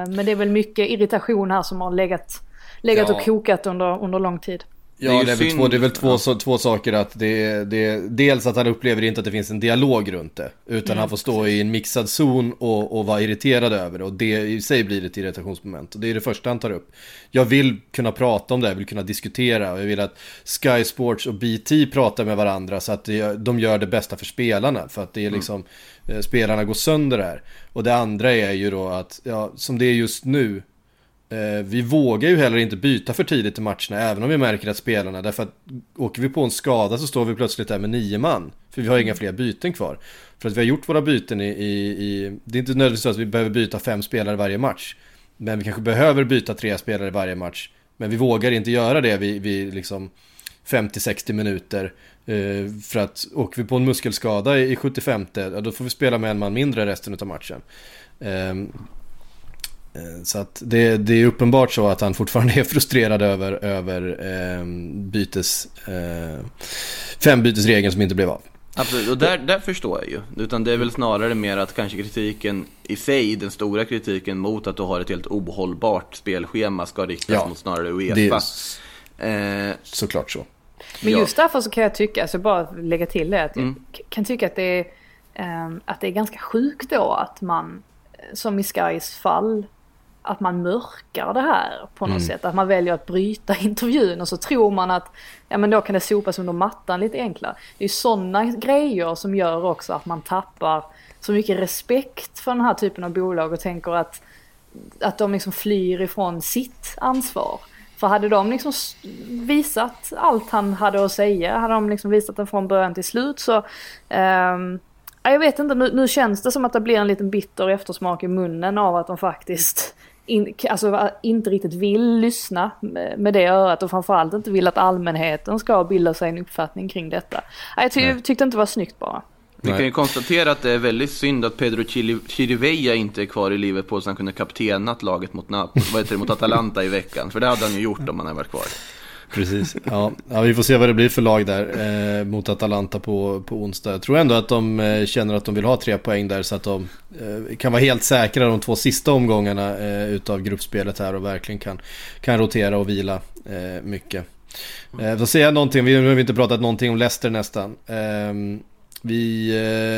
men det är väl mycket irritation här som har legat, legat Ja. och kokat under, under lång tid. Ja, Det är det är väl, två, det är väl två, så, två saker att det, det Dels att han upplever inte att det finns en dialog runt det Utan han får stå i en mixad zon och, och vara irriterad över det Och det i sig blir ett irritationsmoment Och det är det första han tar upp. Jag vill kunna prata om det, jag vill kunna diskutera Och jag vill att Sky Sports och BT pratar med varandra Så att det, de gör det bästa för spelarna För att det är liksom eh, Spelarna går sönder här. Och det andra är ju då att, ja, som det är just nu Eh, vi vågar ju heller inte byta för tidigt i matcherna, även om vi märker att spelarna, därför att åker vi på en skada så står vi plötsligt där med nio man. För vi har inga fler byten kvar. För att vi har gjort våra byten i, i, i det är inte nödvändigtvis så att vi behöver byta fem spelare varje match. Men vi kanske behöver byta tre spelare varje match. Men vi vågar inte göra det vid, vid liksom 50-60 minuter. Eh, för att åker vi på en muskelskada i 75 ja, då får vi spela med en man mindre resten av matchen. Ehm, Eh, Så att det, det är uppenbart så att han fortfarande är frustrerad över, över eh, bytes, eh, fembytesregeln som inte blev av. Absolut, och där, där förstår jag ju. Utan det är väl snarare mer att kanske kritiken i sig, den stora kritiken mot att du har ett helt ohållbart spelschema ska riktas Ja, mot snarare Det Uefa. Eh, såklart så. Men Ja. just därför så kan jag tycka, alltså bara lägga till det, att jag Mm. kan tycka att det, är, ehm, att det är ganska sjukt då att man, som i Skys fall, att man mörkar det här på något sätt. Att man väljer att bryta intervjun och så tror man att ja, men då kan det sopas under mattan lite enklare. Det är sådana grejer som gör också att man tappar så mycket respekt för den här typen av bolag och tänker att, att de liksom flyr ifrån sitt ansvar. För hade de liksom visat allt han hade att säga, hade de liksom visat det från början till slut så ja, jag vet inte, nu, nu känns det som att det blir en liten bitter eftersmak i munnen av att de faktiskt in, alltså, inte riktigt vill lyssna med det örat och framförallt inte vill att allmänheten ska bilda sig en uppfattning kring detta. Ja, Jag ty, tyckte inte det var snyggt bara. vi kan ju konstatera att det är väldigt synd att Pedro Chirivella inte är kvar i Liverpool så han kunde kaptenat laget mot, Nap- vad heter det, mot Atalanta i veckan. För det hade han ju gjort om han hade varit kvar. Precis. Ja, ja, vi får se vad det blir för lag där eh, mot Atalanta på, på onsdag. Jag tror ändå att de eh, känner att de vill ha tre poäng där så att de eh, kan vara helt säkra de två sista omgångarna eh, utav gruppspelet här och verkligen kan, kan rotera och vila eh, mycket. Eh, då säger jag någonting, vi har inte pratat någonting om Leicester nästan. Ehm, Eh, vi,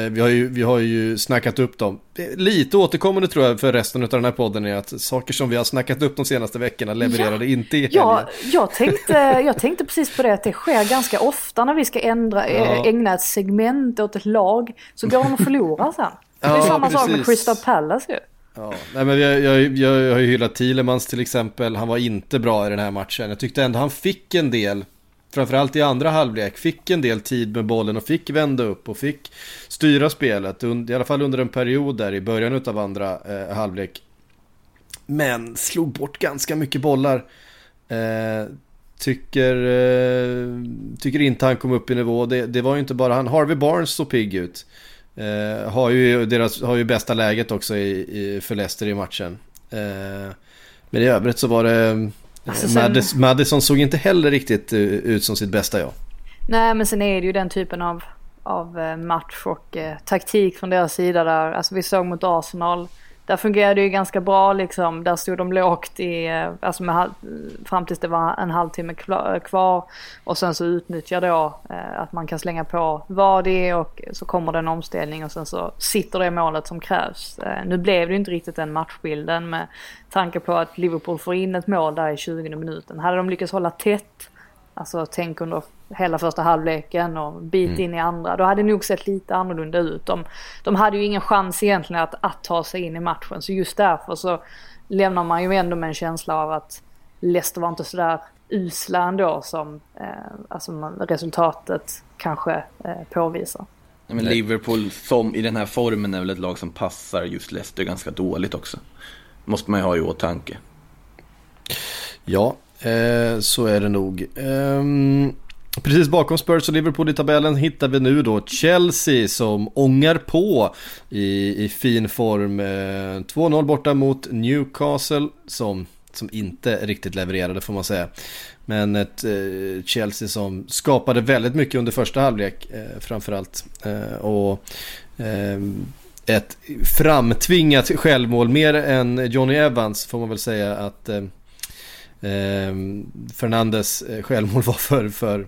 eh, vi, har ju, vi har ju snackat upp dem. Lite återkommande tror jag för resten av den här podden är att saker som vi har snackat upp de senaste veckorna levererade ja. inte i helgen. Ja, jag tänkte, jag tänkte precis på det att det sker ganska ofta när vi ska ändra, ja. ägna ett segment åt ett lag. Så går de och förlorar sen. Det är ja, samma precis. sak med Crystal Palace ju. Ja, nej men jag, jag, jag, jag har ju hyllat Thielemans till exempel. Han var inte bra i den här matchen. Jag tyckte ändå han fick en del framförallt i andra halvlek, fick en del tid med bollen och fick vända upp och fick styra spelet, i alla fall under en period där i början av andra eh, halvlek. Men slog bort ganska mycket bollar. Eh, tycker, eh, tycker inte han kom upp i nivå. Det, det, var ju inte bara han. Harvey Barnes såg pigg ut. Eh, har, ju deras, har ju bästa läget också i, i, för Leicester i matchen. Eh, men i övrigt så var det Alltså sen... Madison såg inte heller riktigt eh, ut som sitt bästa jag. Nej men sen är det ju den typen av, av eh, match och eh, taktik från deras sida där. Alltså vi såg mot Arsenal där fungerade det ju ganska bra liksom. Där stod de lågt i, eh, alltså med, fram tills det var en halvtimme eh, kvar. Och sen så utnyttjar då eh, att man kan slänga på vad det är och så kommer det en omställning och sen så sitter det målet som krävs. Eh, nu blev det ju inte riktigt den matchbilden med tanke på att Liverpool får in ett mål där i 20 minuten. Hade de lyckats hålla tätt Alltså tänk under hela första halvleken och bit mm. in i andra. Då hade det nog sett lite annorlunda ut. De, de hade ju ingen chans egentligen att, att ta sig in i matchen. Så just därför så lämnar man ju ändå med en känsla av att Leicester var inte sådär usla ändå som eh, alltså resultatet kanske eh, påvisar. men Liverpool som i den här formen är väl ett lag som passar just Leicester ganska dåligt också. Måste man ju ha i åtanke. Ja, Eh, så är det nog. Eh, precis bakom Spurs och Liverpool i tabellen hittar vi nu då Chelsea som ångar på i, i fin form. Eh, 2-0 borta mot Newcastle som, som inte riktigt levererade får man säga. Men ett eh, Chelsea som skapade väldigt mycket under första halvlek eh, framförallt. Eh, och ehm, ett framtvingat självmål mer än Johnny Evans får man väl säga att eh, Ehm, Fernandes eh, självmål var för, för,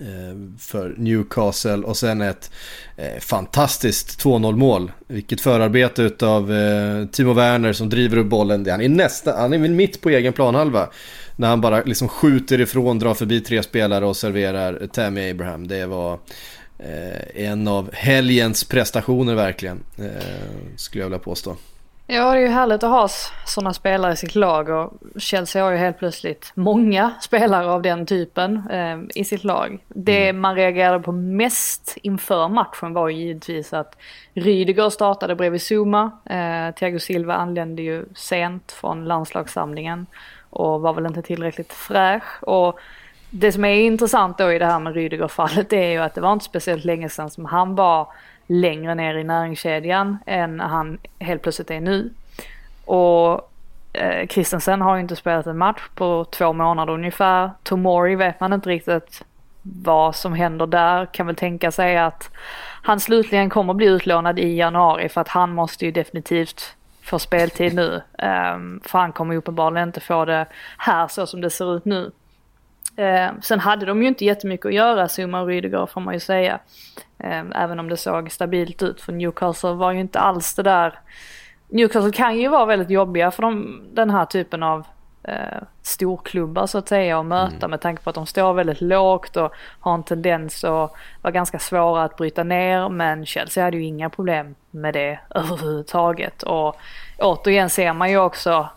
eh, för Newcastle och sen ett eh, fantastiskt 2-0 mål. Vilket förarbete av eh, Timo Werner som driver upp bollen. Han är nästan, han är väl mitt på egen planhalva. När han bara liksom skjuter ifrån, drar förbi tre spelare och serverar Tammy Abraham. Det var eh, en av helgens prestationer verkligen. Eh, skulle jag vilja påstå. Ja, det är ju härligt att ha sådana spelare i sitt lag och Chelsea har ju helt plötsligt många spelare av den typen eh, i sitt lag. Det mm. man reagerade på mest inför matchen var ju givetvis att Rydiger startade bredvid Zuma. Eh, Thiago Silva anlände ju sent från landslagssamlingen och var väl inte tillräckligt fräsch. Och det som är intressant då i det här med Rydiger-fallet är ju att det var inte speciellt länge sedan som han var längre ner i näringskedjan än han helt plötsligt är nu. Och eh, Christensen har ju inte spelat en match på två månader ungefär. Tomori vet man inte riktigt vad som händer där. Kan väl tänka sig att han slutligen kommer bli utlånad i januari för att han måste ju definitivt få speltid nu. Um, för han kommer ju uppenbarligen inte få det här så som det ser ut nu. Ehm, sen hade de ju inte jättemycket att göra, Zuma och Rydegaard får man ju säga. Eh, även om det såg stabilt ut, för Newcastle var ju inte alls det där. Newcastle kan ju vara väldigt jobbiga för de, den här typen av eh, storklubbar så att säga att möta mm. med tanke på att de står väldigt lågt och har en tendens att vara ganska svåra att bryta ner. Men Chelsea hade ju inga problem med det överhuvudtaget. Och återigen ser man ju också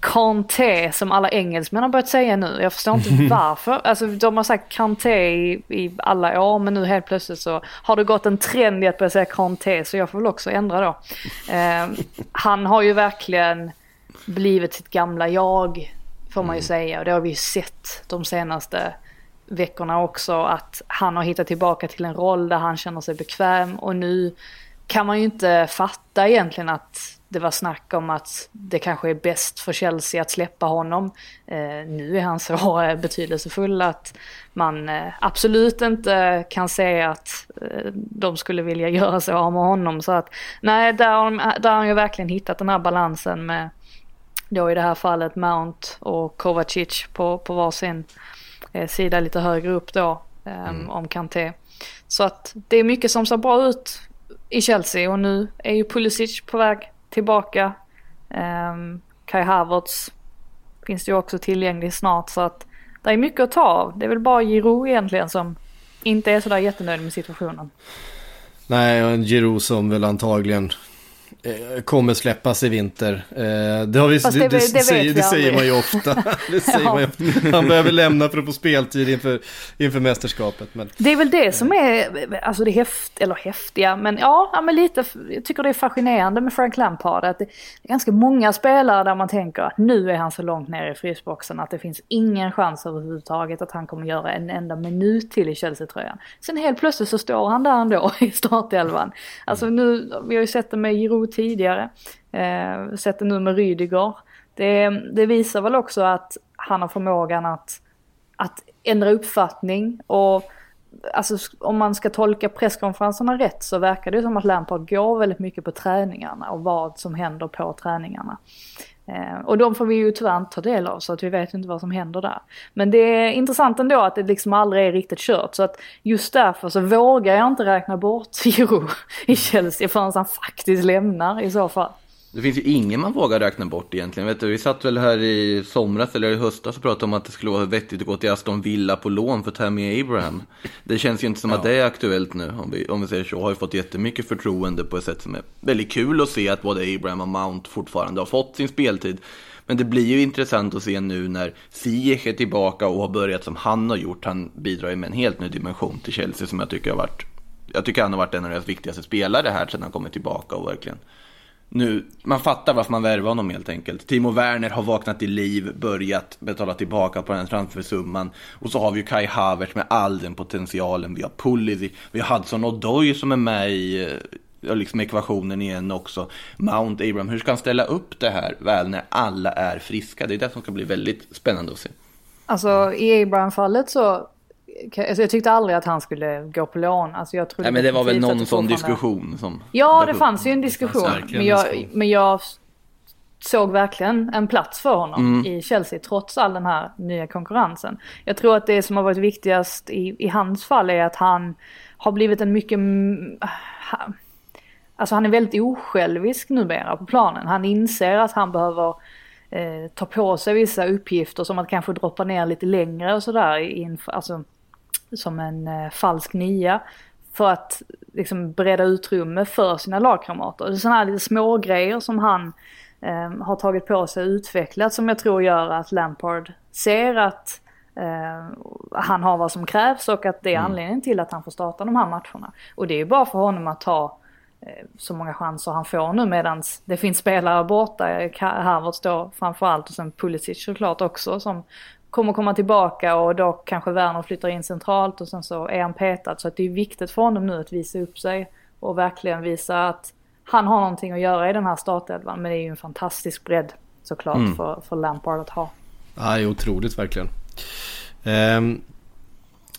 Kanté som alla engelsmän har börjat säga nu. Jag förstår inte varför. Alltså de har sagt Kanté i, i, alla år men nu helt plötsligt så har det gått en trend i att börja säga Kanté så jag får väl också ändra då. Eh, han har ju verkligen blivit sitt gamla jag får man ju mm. säga och det har vi ju sett de senaste veckorna också att han har hittat tillbaka till en roll där han känner sig bekväm och nu kan man ju inte fatta egentligen att det var snack om att det kanske är bäst för Chelsea att släppa honom. Eh, nu är han så betydelsefull att man eh, absolut inte kan säga att eh, de skulle vilja göra sig av med honom. Så att nej, där, där har han ju verkligen hittat den här balansen med då i det här fallet Mount och Kovacic på, på varsin eh, sida lite högre upp då. Eh, mm. Om Kanté. Så att det är mycket som ser bra ut i Chelsea och nu är ju Pulisic på väg tillbaka. Um, Kai Havertz finns det ju också tillgänglig snart så att det är mycket att ta av. Det är väl bara Giroud egentligen som inte är sådär jättenöjd med situationen. Nej, och en Giroud som väl antagligen kommer släppas i vinter. Eh, det, har vi, det, det, det, säger, det säger man ju ofta. det säger ja. man han behöver lämna för att få speltid inför, inför mästerskapet. Men... Det är väl det som är, alltså det häft, eller häftiga, men ja, ja men lite, jag tycker det är fascinerande med Frank Lampard. Att det är ganska många spelare där man tänker att nu är han så långt ner i frysboxen att det finns ingen chans överhuvudtaget att han kommer göra en enda minut till i Chelsea-tröjan. Sen helt plötsligt så står han där ändå i startelvan. Alltså nu, vi har ju sett det med Giroud tidigare. Eh, sett det nu med Rydiger. Det, det, visar väl också att han har förmågan att, att ändra uppfattning och alltså om man ska tolka presskonferenserna rätt så verkar det som att Lampard går väldigt mycket på träningarna och vad som händer på träningarna. Eh, och de får vi ju tyvärr inte ta del av så att vi vet inte vad som händer där. Men det är intressant ändå att det liksom aldrig är riktigt kört så att just därför så vågar jag inte räkna bort Jiro i Chelsea förrän han faktiskt lämnar i så fall. Det finns ju ingen man vågar räkna bort egentligen. Vet du, vi satt väl här i somras eller i höstas och pratade om att det skulle vara vettigt att gå till Aston Villa på lån för Tammy Abraham. Det känns ju inte som ja. att det är aktuellt nu, om vi, om vi säger så. Har ju fått jättemycket förtroende på ett sätt som är väldigt kul att se att både Abraham och Mount fortfarande har fått sin speltid. Men det blir ju intressant att se nu när Ziyech är tillbaka och har börjat som han har gjort. Han bidrar ju med en helt ny dimension till Chelsea som jag tycker har varit jag tycker han har varit en av deras viktigaste spelare här sedan han kommit tillbaka och verkligen nu, man fattar varför man värvar honom helt enkelt. Timo Werner har vaknat till liv, börjat betala tillbaka på den transfersumman. Och så har vi ju Kai Havertz med all den potentialen. Vi har Pulisic, vi har Hudson Odoi som är med i eh, liksom ekvationen igen också. Mount Abraham, hur ska han ställa upp det här väl när alla är friska? Det är det som ska bli väldigt spännande att se. Alltså i Abraham-fallet så Alltså jag tyckte aldrig att han skulle gå på lån. Alltså jag Nej, men det var väl någon sån diskussion som... Ja, det fanns ju en diskussion. Men jag, men jag såg verkligen en plats för honom mm. i Chelsea trots all den här nya konkurrensen. Jag tror att det som har varit viktigast i, i hans fall är att han har blivit en mycket... Alltså han är väldigt osjälvisk numera på planen. Han inser att han behöver eh, ta på sig vissa uppgifter som att kanske droppa ner lite längre och sådär. Alltså som en eh, falsk nia för att liksom bereda utrymme för sina lagkamrater. Det är sådana här lite små grejer som han eh, har tagit på sig och utvecklat som jag tror gör att Lampard ser att eh, han har vad som krävs och att det är mm. anledningen till att han får starta de här matcherna. Och det är bara för honom att ta eh, så många chanser han får nu medan det finns spelare borta. Harvard står framförallt och sen Pulisic såklart också som kommer komma tillbaka och då kanske Werner flyttar in centralt och sen så är han petad. Så att det är viktigt för honom nu att visa upp sig och verkligen visa att han har någonting att göra i den här startelvan. Men det är ju en fantastisk bredd såklart mm. för, för Lampard att ha. Ja, det är otroligt verkligen. Um,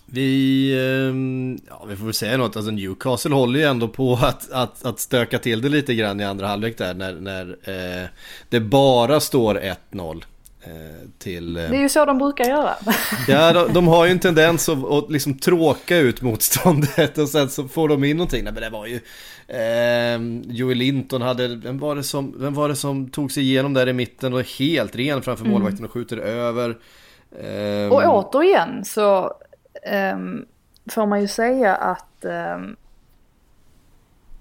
vi, um, ja, vi får väl säga något, alltså Newcastle håller ju ändå på att, att, att stöka till det lite grann i andra halvlek där när, när eh, det bara står 1-0. Eh, till... Eh, det är ju så de brukar göra. Ja, de, de har ju en tendens att, att liksom tråka ut motståndet och sen så får de in någonting. Nej, men det var ju... Eh, Joey Linton hade, vem var, det som, vem var det som tog sig igenom där i mitten och är helt ren framför mm. målvakten och skjuter över. Eh, och återigen så eh, får man ju säga att ehm,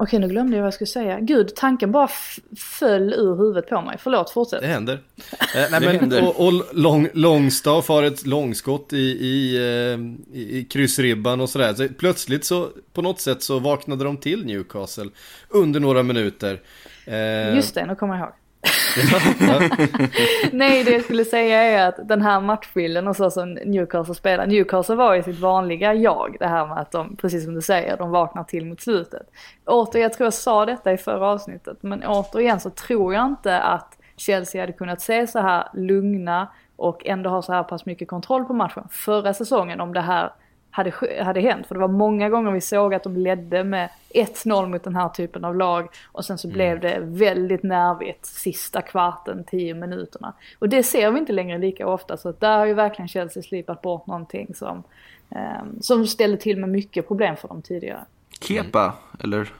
Okej, nu glömde jag vad jag skulle säga. Gud, tanken bara föll ur huvudet på mig. Förlåt, fortsätt. Det händer. Eh, nej, men, händer. Och, och lång, Långstaff har ett långskott i, i, eh, i, i kryssribban och sådär. Så plötsligt så, på något sätt så vaknade de till Newcastle under några minuter. Eh, Just det, nu kommer jag ihåg. Nej, det jag skulle säga är att den här matchbilden och så som Newcastle spelar. Newcastle var ju sitt vanliga jag. Det här med att de, precis som du säger, de vaknar till mot slutet. Återigen, jag tror jag sa detta i förra avsnittet, men återigen så tror jag inte att Chelsea hade kunnat se så här lugna och ändå ha så här pass mycket kontroll på matchen förra säsongen om det här hade, hade hänt. För det var många gånger vi såg att de ledde med 1-0 mot den här typen av lag och sen så mm. blev det väldigt nervigt sista kvarten, 10 minuterna. Och det ser vi inte längre lika ofta så där har ju verkligen Chelsea slipat bort någonting som, Um, som ställde till med mycket problem för dem tidigare. Kepa, eller?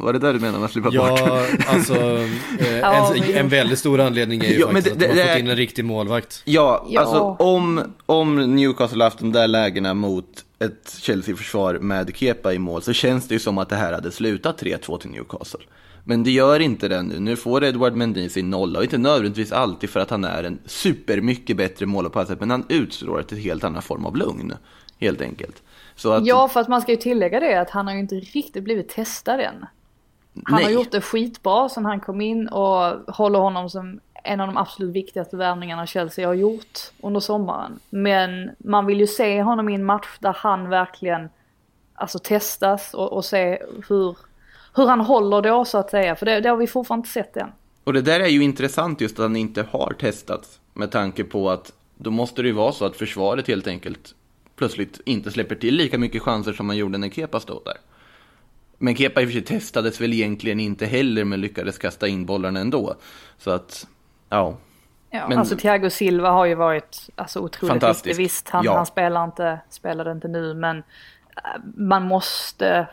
Var det där du menar med att slippa ja, bort? alltså eh, en, en väldigt stor anledning är ju Ja, faktiskt det- att de har det- fått in en riktig målvakt. Ja, Ja. alltså om, om Newcastle haft de där lägena mot ett Chelsea-försvar med Kepa i mål så känns det ju som att det här hade slutat 3-2 till Newcastle. Men det gör inte det nu. Nu får Edward Mendy sin nolla och inte nödvändigtvis alltid för att han är en supermycket bättre målpassare men han utstrålar ett helt annan form av lugn. Helt enkelt. Så att, Ja, för att man ska ju tillägga det att han har ju inte riktigt blivit testad än. Han har nej. gjort det skitbra sen han kom in och håller honom som en av de absolut viktigaste värvningarna Chelsea har gjort under sommaren. Men man vill ju se honom i en match där han verkligen alltså testas och, och se hur, hur han håller då så att säga. För det, det har vi fortfarande inte sett än. Och det där är ju intressant just att han inte har testats med tanke på att då måste det ju vara så att försvaret helt enkelt plötsligt inte släpper till lika mycket chanser som man gjorde när Kepa stod där. Men Kepa i och för sig testades väl egentligen inte heller men lyckades kasta in bollarna ändå. Så att, ja. Ja, Men- alltså Thiago Silva har ju varit alltså, otroligt Fantastisk. viktig. Visst, han, Ja. han spelar inte, spelade inte nu men eh, man måste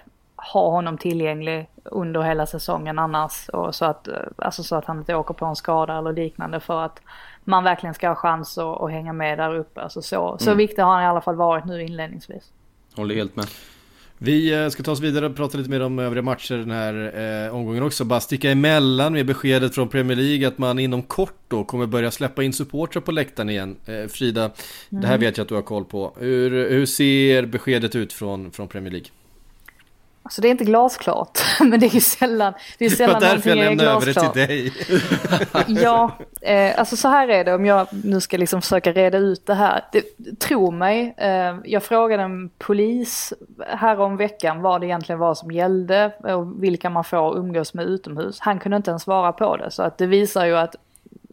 ha honom tillgänglig under hela säsongen annars. Och så, att, eh, alltså så att han inte åker på en skada eller liknande för att man verkligen ska ha chans att, att hänga med där uppe. Alltså så, så viktig har han i alla fall varit nu inledningsvis. Håller helt med. Vi eh, ska ta oss vidare och prata lite mer om övriga matcher den här eh, omgången också. Bara sticka emellan med beskedet från Premier League att man inom kort då kommer börja släppa in supportrar på läktaren igen. Eh, Frida, det här vet jag att du har koll på. Hur, hur ser beskedet ut från, från Premier League? Alltså det är inte glasklart, men det är ju sällan, det är Det sällan var därför jag någonting är lämnade över det glasklart. till dig. Ja, eh, alltså så här är det om jag nu ska liksom försöka reda ut det här. Det, tro mig, eh, jag frågade en polis här om veckan vad det egentligen var som gällde och vilka man får umgås med utomhus. Han kunde inte ens svara på det så att det visar ju att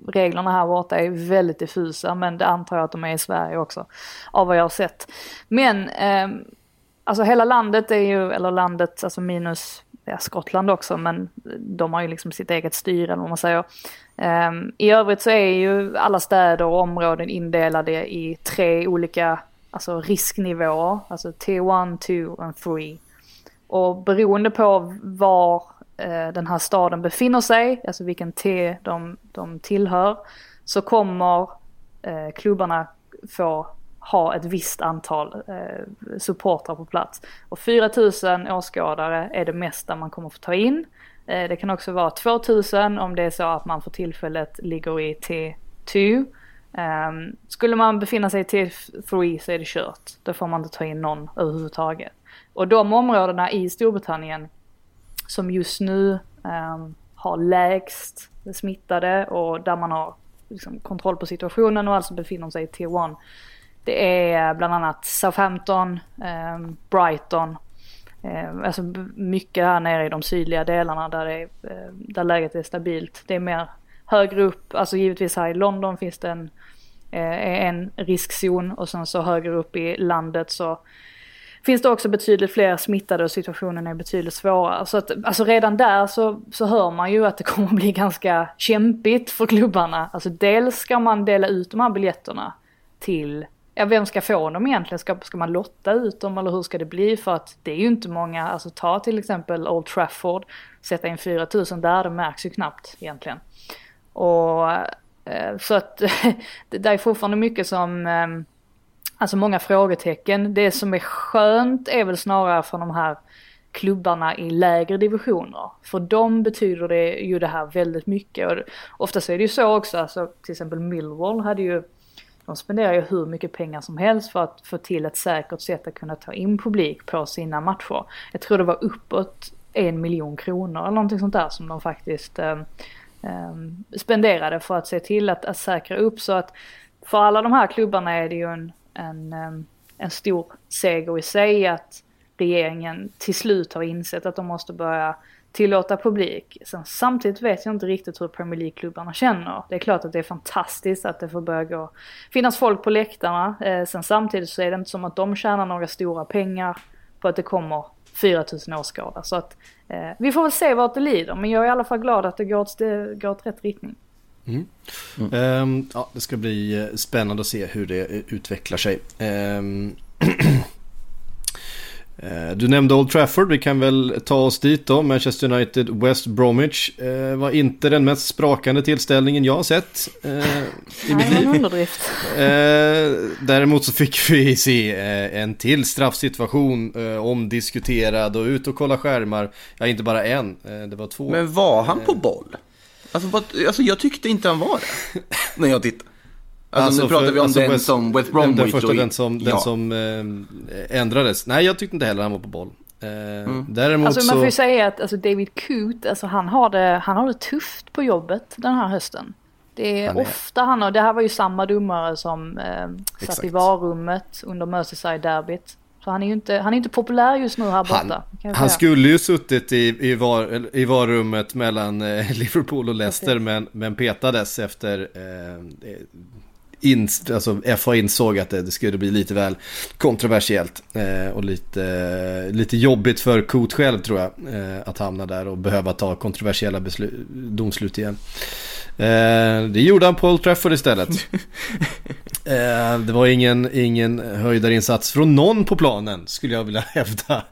reglerna här borta är väldigt diffusa men det antar jag att de är i Sverige också av vad jag har sett. Men ehm, Alltså hela landet är ju, eller landet, alltså minus ja, Skottland också, men de har ju liksom sitt eget styre eller vad man säger. Um, I övrigt så är ju alla städer och områden indelade i tre olika alltså risknivåer, alltså T1, 2 och 3. Och beroende på var eh, den här staden befinner sig, alltså vilken T de, de tillhör, så kommer eh, klubbarna få ha ett visst antal eh, supportrar på plats. Och 4000 åskådare är det mesta man kommer få ta in. Eh, det kan också vara 2000 om det är så att man för tillfället ligger i T2. Eh, skulle man befinna sig i T3 så är det kört. Då får man inte ta in någon överhuvudtaget. Och de områdena i Storbritannien som just nu ehm, har lägst smittade och där man har liksom, kontroll på situationen och alltså befinner sig i T1. Det är bland annat Southampton, ehm, Brighton, ehm, alltså mycket här nere i de sydliga delarna där, det är, eh, där läget är stabilt. Det är mer högre upp, alltså givetvis här i London finns det en, eh, en riskzon och sen så högre upp i landet så finns det också betydligt fler smittade och situationen är betydligt svårare. Så att, alltså redan där så, så hör man ju att det kommer att bli ganska kämpigt för klubbarna. Alltså dels ska man dela ut de här biljetterna till, ja vem ska få dem egentligen? Ska, ska man lotta ut dem eller hur ska det bli? För att det är ju inte många, alltså ta till exempel Old Trafford, sätta in 4000 där, det märks ju knappt egentligen. Och eh, så att det där är fortfarande mycket som eh, Alltså många frågetecken. Det som är skönt är väl snarare för de här klubbarna i lägre divisioner. För dem betyder det ju det här väldigt mycket. Och oftast är det ju så också, alltså till exempel Millwall hade ju, de spenderar ju hur mycket pengar som helst för att få till ett säkert sätt att kunna ta in publik på sina matcher. Jag tror det var uppåt en miljon kronor eller någonting sånt där som de faktiskt eh, eh, spenderade för att se till att, att säkra upp så att för alla de här klubbarna är det ju en, en, eh, en stor seger i sig att regeringen till slut har insett att de måste börja tillåta publik. Sen, samtidigt vet jag inte riktigt hur Premier League-klubbarna känner. Det är klart att det är fantastiskt att det får börja gå, finnas folk på läktarna. Eh, sen samtidigt så är det inte som att de tjänar några stora pengar på att det kommer 4000 åskådare. Så att eh, vi får väl se vart det lider. Men jag är i alla fall glad att det går åt, det går åt rätt riktning. Ehm, ja, det ska bli eh, spännande att se hur det eh, utvecklar sig. Eh, du nämnde Old Trafford, vi kan väl ta oss dit då. Manchester United, West Bromwich. Eh, var inte den mest sprakande tillställningen jag har sett eh, i Nej, mitt det var liv. en underdrift. Eh, däremot så fick vi se eh, en till straffsituation eh, omdiskuterad och ut och kolla skärmar. Ja, inte bara en, eh, det var två. Men var han på boll? Alltså, alltså jag tyckte inte han var det. när jag tittade. Alltså, nu pratar för- vi om alltså den West- som West den- Bromwich Den första, och- den som, den ja. som eh, ändrades. Nej, jag tyckte inte heller han var på boll. Eh, Mm. Däremot Alltså man får ju så... säga att alltså, David Coote, alltså, han, har det, han har det tufft på jobbet den här hösten. Det är, Han är- ofta han har, det här var ju samma domare som eh, satt i varummet under Merseyside-derbyt. Så han är ju inte, han är inte populär just nu här borta. Han, han skulle ju suttit i, i, var, i varummet mellan eh, Liverpool och Leicester men, men petades efter eh, in, alltså FA insåg att det, det skulle bli lite väl kontroversiellt eh, och lite, lite jobbigt för Coot själv tror jag eh, att hamna där och behöva ta kontroversiella beslut, domslut igen. Eh, det gjorde han på Old Trafford istället. Eh, det var ingen, ingen höjdarinsats från någon på planen skulle jag vilja hävda.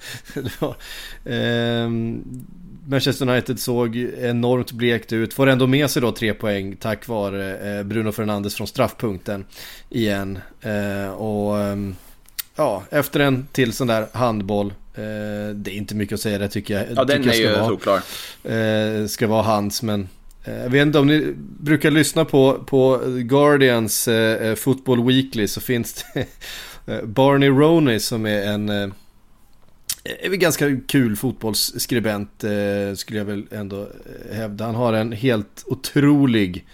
Manchester United såg enormt blekt ut. Får ändå med sig då tre poäng tack vare eh, Bruno Fernandes från straffpunkten igen. Eh, och ehm, ja, efter en till sån där handboll. Eh, det är inte mycket att säga det tycker jag. Ja, den är ju ska vara solklar. ska vara hans. Men jag vet inte om ni brukar lyssna på, på Guardians Football Weekly så finns det Barney Roney som är en Eh, är ganska kul fotbollsskribent eh, skulle jag väl ändå eh, hävda. Han har en helt otrolig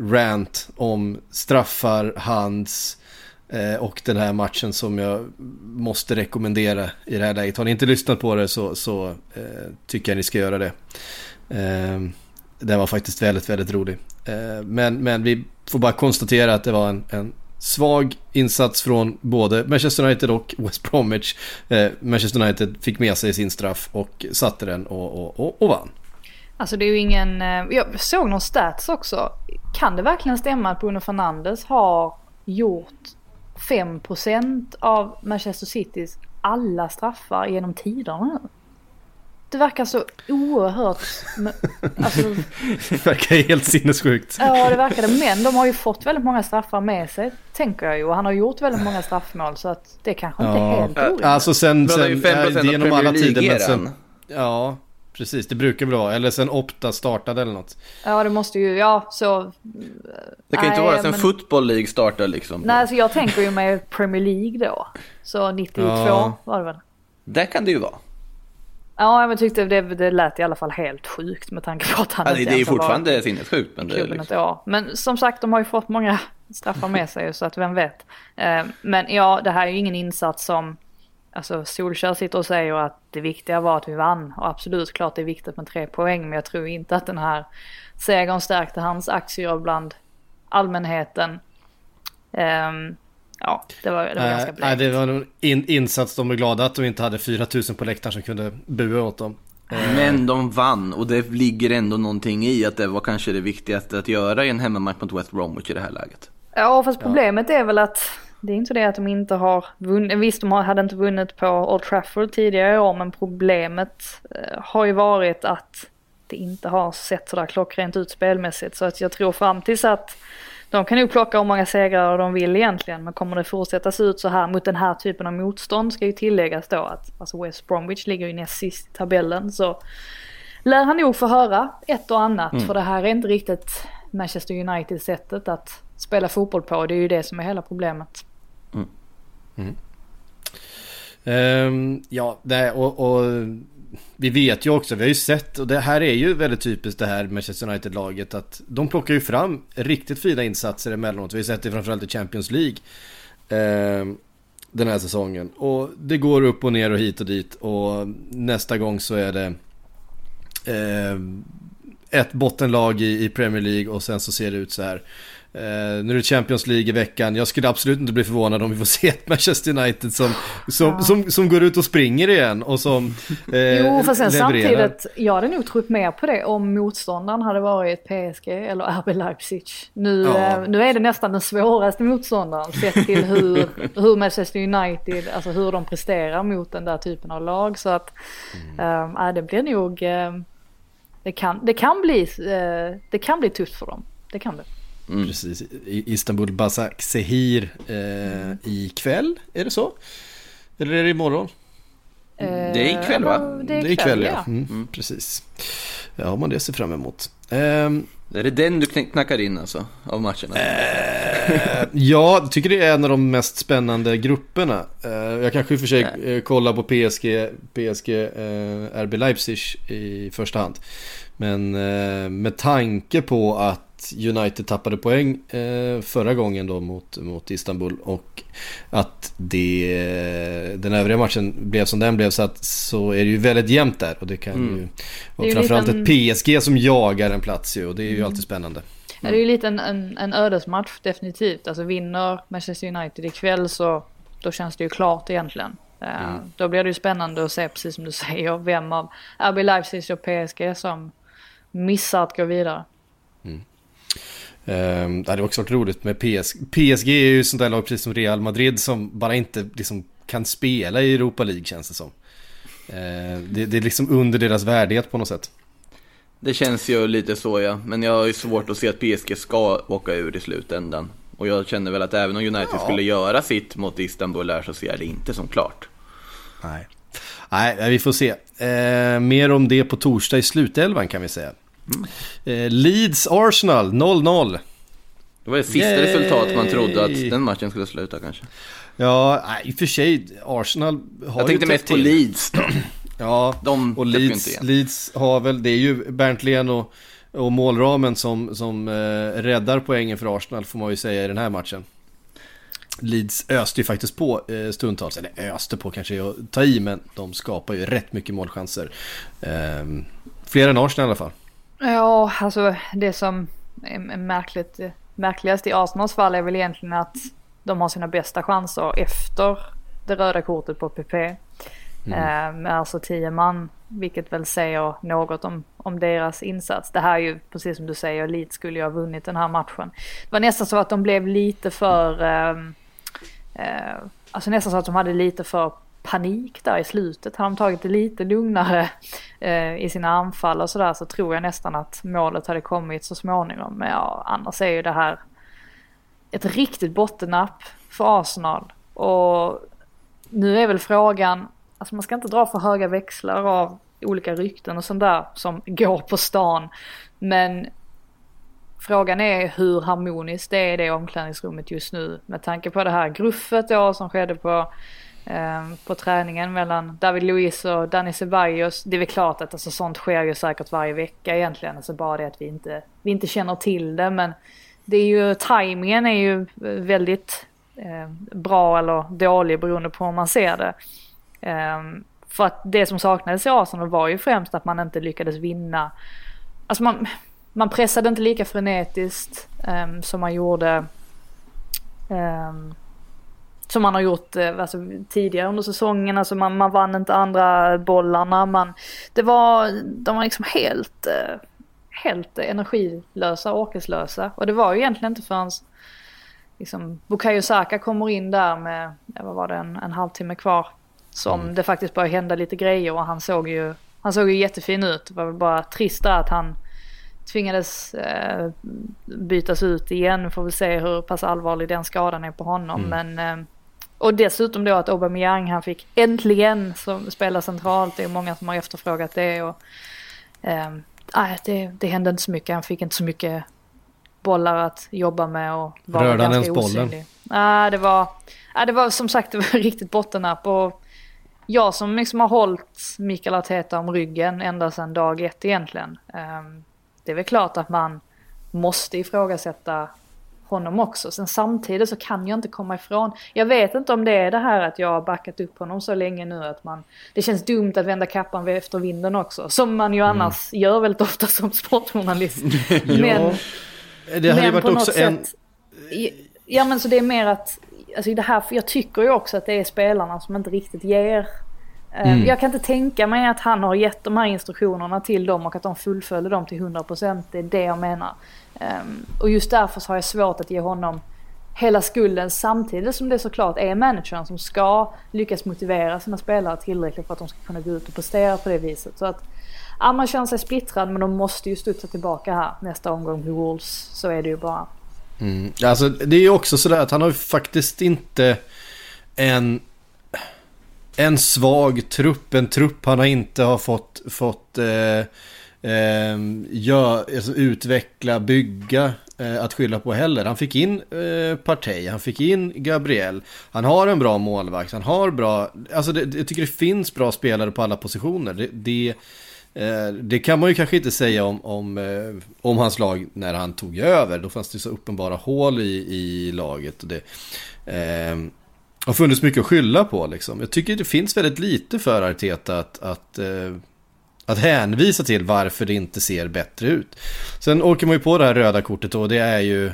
rant om straffar, hands eh, och den här matchen som jag måste rekommendera i det här läget. Har ni inte lyssnat på det så, så eh, tycker jag ni ska göra det. Ehm, den var faktiskt väldigt, väldigt rolig. Eh, men, men vi får bara konstatera att det var en, en svag insats från både Manchester United och West Bromwich. Eh, Manchester United fick med sig sin straff och satte den och, och, och, och vann. Alltså det är ju ingen, eh, jag såg någon stats också. Kan det verkligen stämma att Bruno Fernandes har gjort 5% av Manchester Citys alla straffar genom tiderna nu? Det verkar så oerhört... Alltså, Det verkar helt sinnessjukt. ja det verkar det. Men de har ju fått väldigt många straffar med sig. Tänker jag ju. Och han har gjort väldigt många straffmål. Så att det kanske inte är Ja, helt orimligt. alltså sen, Men det är sen ju 5% av genom alla tider. Men sen, ja, precis. Det brukar väl vara. Eller sen Opta startade eller något. Ja det måste ju, ja så... Det kan ju inte vara sen men- Football League startar liksom. Nej alltså jag tänker ju med Premier League då. Så 92 Ja. var det väl. Där kan det ju vara. Ja, jag tyckte det, det lät i alla fall helt sjukt med tanke på att han det, inte det är fortfarande sinnessjukt. Men det liksom... Men som sagt, de har ju fått många straffar med sig så att vem vet. Eh, Men ja, det här är ju ingen insats som Alltså Solskjaer sitter och säger att det viktiga var att vi vann och absolut klart det är viktigt med tre poäng men jag tror inte att den här segern stärkte hans aktier bland allmänheten. Ehm, ja, det var, det var ganska Nej, blekt. nej, det var en in, insats. De är glada att de inte hade 4000 på läktaren som kunde bua åt dem. Men de vann och det ligger ändå någonting i att det var kanske det viktigaste att göra i en hemmamatch mot West Bromwich i det här läget. Ja, fast problemet är väl att det är inte det att de inte har vunnit. Visst, de hade inte vunnit på Old Trafford tidigare i år, men problemet eh, har ju varit att det inte har sett sådär klockrent ut spelmässigt. Så att jag tror fram tills att de kan nog plocka hur många segrar de vill egentligen, men kommer det fortsätta se ut så här mot den här typen av motstånd ska ju tilläggas då att alltså West Bromwich ligger ju näst sist i tabellen så lär han nog få höra ett och annat för det här är inte riktigt Manchester United sättet att spela fotboll på. Det är ju det som är hela problemet. Ehm, ja, det, och, och vi vet ju också, vi har ju sett, och det här är ju väldigt typiskt det här Manchester United-laget, att de plockar ju fram riktigt fina insatser emellanåt. Vi har sett det framförallt i Champions League eh, den här säsongen. Och det går upp och ner och hit och dit och nästa gång så är det eh, ett bottenlag i, i Premier League och sen så ser det ut så här. Eh, nu är det Champions League i veckan. Jag skulle absolut inte bli förvånad om vi får se ett Manchester United som, som, ja. som, som, går ut och springer igen och som eh, Jo, fast sen levererar. samtidigt, jag hade nog trott mer på det om motståndaren hade varit PSG eller RB Leipzig. Nu, ja. eh, nu är det nästan den svåraste motståndaren sett till hur, hur Manchester United, alltså hur de presterar mot den där typen av lag. Så att mm. äh, det blir nog, äh, det, kan, det, kan bli, äh, det kan bli tufft för dem. Det kan det. Mm. Precis, Istanbul Basak Sehir eh, ikväll, är det så? Eller är det imorgon? Eh, det är ikväll va? Det är ikväll, det är ikväll ja. Mm, mm. Precis. Ja, man det ser fram emot. Um, är det den du knackar in alltså, av matcherna? Ja, jag tycker det är en av de mest spännande grupperna. Uh, jag kanske i och för sig uh, kollar på PSG, PSG RB Leipzig i första hand. Men med tanke på att United tappade poäng eh, förra gången då mot, mot Istanbul och att det, den övriga matchen blev som den blev så att så är det ju väldigt jämnt där och det kan mm. ju och framförallt liten... ett PSG som jagar en plats ju och det är ju mm. alltid spännande. Ja, det är ju lite en, en, en ödesmatch definitivt. Alltså vinner Manchester United ikväll så då känns det ju klart egentligen. Eh, mm. Då blir det ju spännande att se precis som du säger vem av RB Leipzig och PSG som missar att gå vidare. Mm. Um, det hade också varit roligt med PSG. PSG är ju sånt där lag precis som Real Madrid som bara inte liksom kan spela i Europa League känns det som. Uh, det, det, är liksom under deras värdighet på något sätt. Det känns ju lite så ja, men jag har ju svårt att se att PSG ska åka ur i slutändan. Och jag känner väl att även om United ja. skulle göra sitt mot Istanbul där så ser jag det inte som klart. Nej, Nej vi får se. Uh, mer om det på torsdag i slutelvan kan vi säga. Eh, Leeds Arsenal 0-0. Det var det sista Yay! resultat man trodde att den matchen skulle sluta kanske. Ja, i och för sig, Arsenal har Jag tänkte mest på Leeds då. ja, De och Leeds, Leeds har väl, det är ju Bernt och, och målramen som, som eh, räddar poängen för Arsenal får man ju säga i den här matchen. Leeds öste ju faktiskt på eh, stundtals, eller öste på kanske att ta i, men de skapar ju rätt mycket målchanser. Eh, fler än Arsenal i alla fall. Ja, alltså det som är märkligt, märkligast i Arsenals fall är väl egentligen att de har sina bästa chanser efter det röda kortet på PP. Mm. Eh, alltså tio man, vilket väl säger något om, om deras insats. Det här är ju precis som du säger, Leeds skulle ju ha vunnit den här matchen. Det var nästan så att de blev lite för, eh, eh, alltså nästan så att de hade lite för panik där i slutet. Hade de tagit det lite lugnare eh, i sina anfall och sådär så tror jag nästan att målet hade kommit så småningom. Men ja, annars är ju det här ett riktigt bottennapp för Arsenal. Och nu är väl frågan, alltså man ska inte dra för höga växlar av olika rykten och sånt där som går på stan. Men frågan är hur harmoniskt det är i det omklädningsrummet just nu med tanke på det här gruffet då som skedde på Ehm, på träningen mellan David Luiz och Danny Ceballos. Det är väl klart att alltså, sånt sker ju säkert varje vecka egentligen. Alltså bara det att vi inte, vi inte känner till det. Men det är ju, tajmingen är ju väldigt eh, bra eller dålig beroende på hur man ser det. Eh, för att det som saknades i Arsenal var ju främst att man inte lyckades vinna. Alltså man, man pressade inte lika frenetiskt eh, som man gjorde ehm, som man har gjort eh, alltså, tidigare under säsongen. Alltså man, man vann inte andra bollarna. Man, det var, de var liksom helt, eh, helt energilösa, orkeslösa. Och det var ju egentligen inte förrän liksom, Bukayo Saka kommer in där med, vad var det, en, en halvtimme kvar. Som mm. det faktiskt började hända lite grejer och han såg ju, han såg ju jättefin ut. Det var väl bara trist att han tvingades eh, bytas ut igen. Får vi se hur pass allvarlig den skadan är på honom. Mm. Men eh, och dessutom då att Aubameyang han fick äntligen spela centralt. Det är många som har efterfrågat det. Och, eh, det, det hände inte så mycket. Han fick inte så mycket bollar att jobba med och var Rörde han ens bollen? Nej, det var, ja, det var som sagt det var riktigt bottennapp. Och jag som liksom har hållit Mikael Arteta om ryggen ända sedan dag ett egentligen. Eh, det är väl klart att man måste ifrågasätta honom också. Sen samtidigt så kan jag inte komma ifrån. Jag vet inte om det är det här att jag har backat upp honom så länge nu att man... Det känns dumt att vända kappan efter vinden också. Som man ju annars mm. gör väldigt ofta som sportjournalist. men, det hade men varit också en... Sätt, Ja men så det är mer att, alltså det här, jag tycker ju också att det är spelarna som inte riktigt ger. Eh, Mm. Jag kan inte tänka mig att han har gett de här instruktionerna till dem och att de fullföljer dem till 100%. Det är det jag menar. Ehm, och just därför så har jag svårt att ge honom hela skulden samtidigt som det såklart är managern som ska lyckas motivera sina spelare tillräckligt för att de ska kunna gå ut och prestera på det viset. Så att ja, man känner sig splittrad men de måste ju studsa tillbaka här nästa omgång med Wolves. Så är det ju bara. Mm. Alltså det är ju också sådär att han har ju faktiskt inte en, en svag trupp, en trupp han har inte har fått, fått eh, eh, gör, alltså utveckla, bygga eh, att skylla på heller. Han fick in eh, Partey, han fick in Gabriel, han har en bra målvakt, han har bra, alltså det, jag tycker det finns bra spelare på alla positioner. Det, det Eh, Det kan man ju kanske inte säga om, om, eh, om hans lag när han tog över. Då fanns det så uppenbara hål i, i laget. Och det eh, har funnits mycket att skylla på liksom. Jag tycker det finns väldigt lite för Arteta att, att, eh, att hänvisa till varför det inte ser bättre ut. Sen åker man ju på det här röda kortet och det är ju...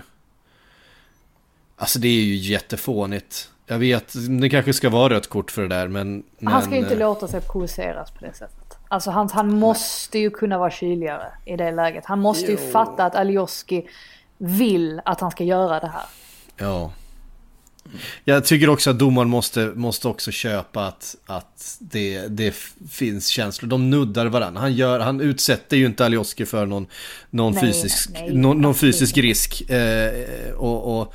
Alltså det är ju jättefånigt. Jag vet, det kanske ska vara rött kort för det där men... Han ska ju men, inte eh, låta sig provoceras på det sättet. Alltså han, han måste ju kunna vara kyligare i det läget. Han måste ju Jo. fatta att Alioski vill att han ska göra det här. Ja. Jag tycker också att domaren måste, måste också köpa att, att det, det finns känslor. De nuddar varandra. Han, gör, han utsätter ju inte Alioski för någon, någon, Nej, fysisk, nej, någon, någon fysisk risk. Eh, och, och,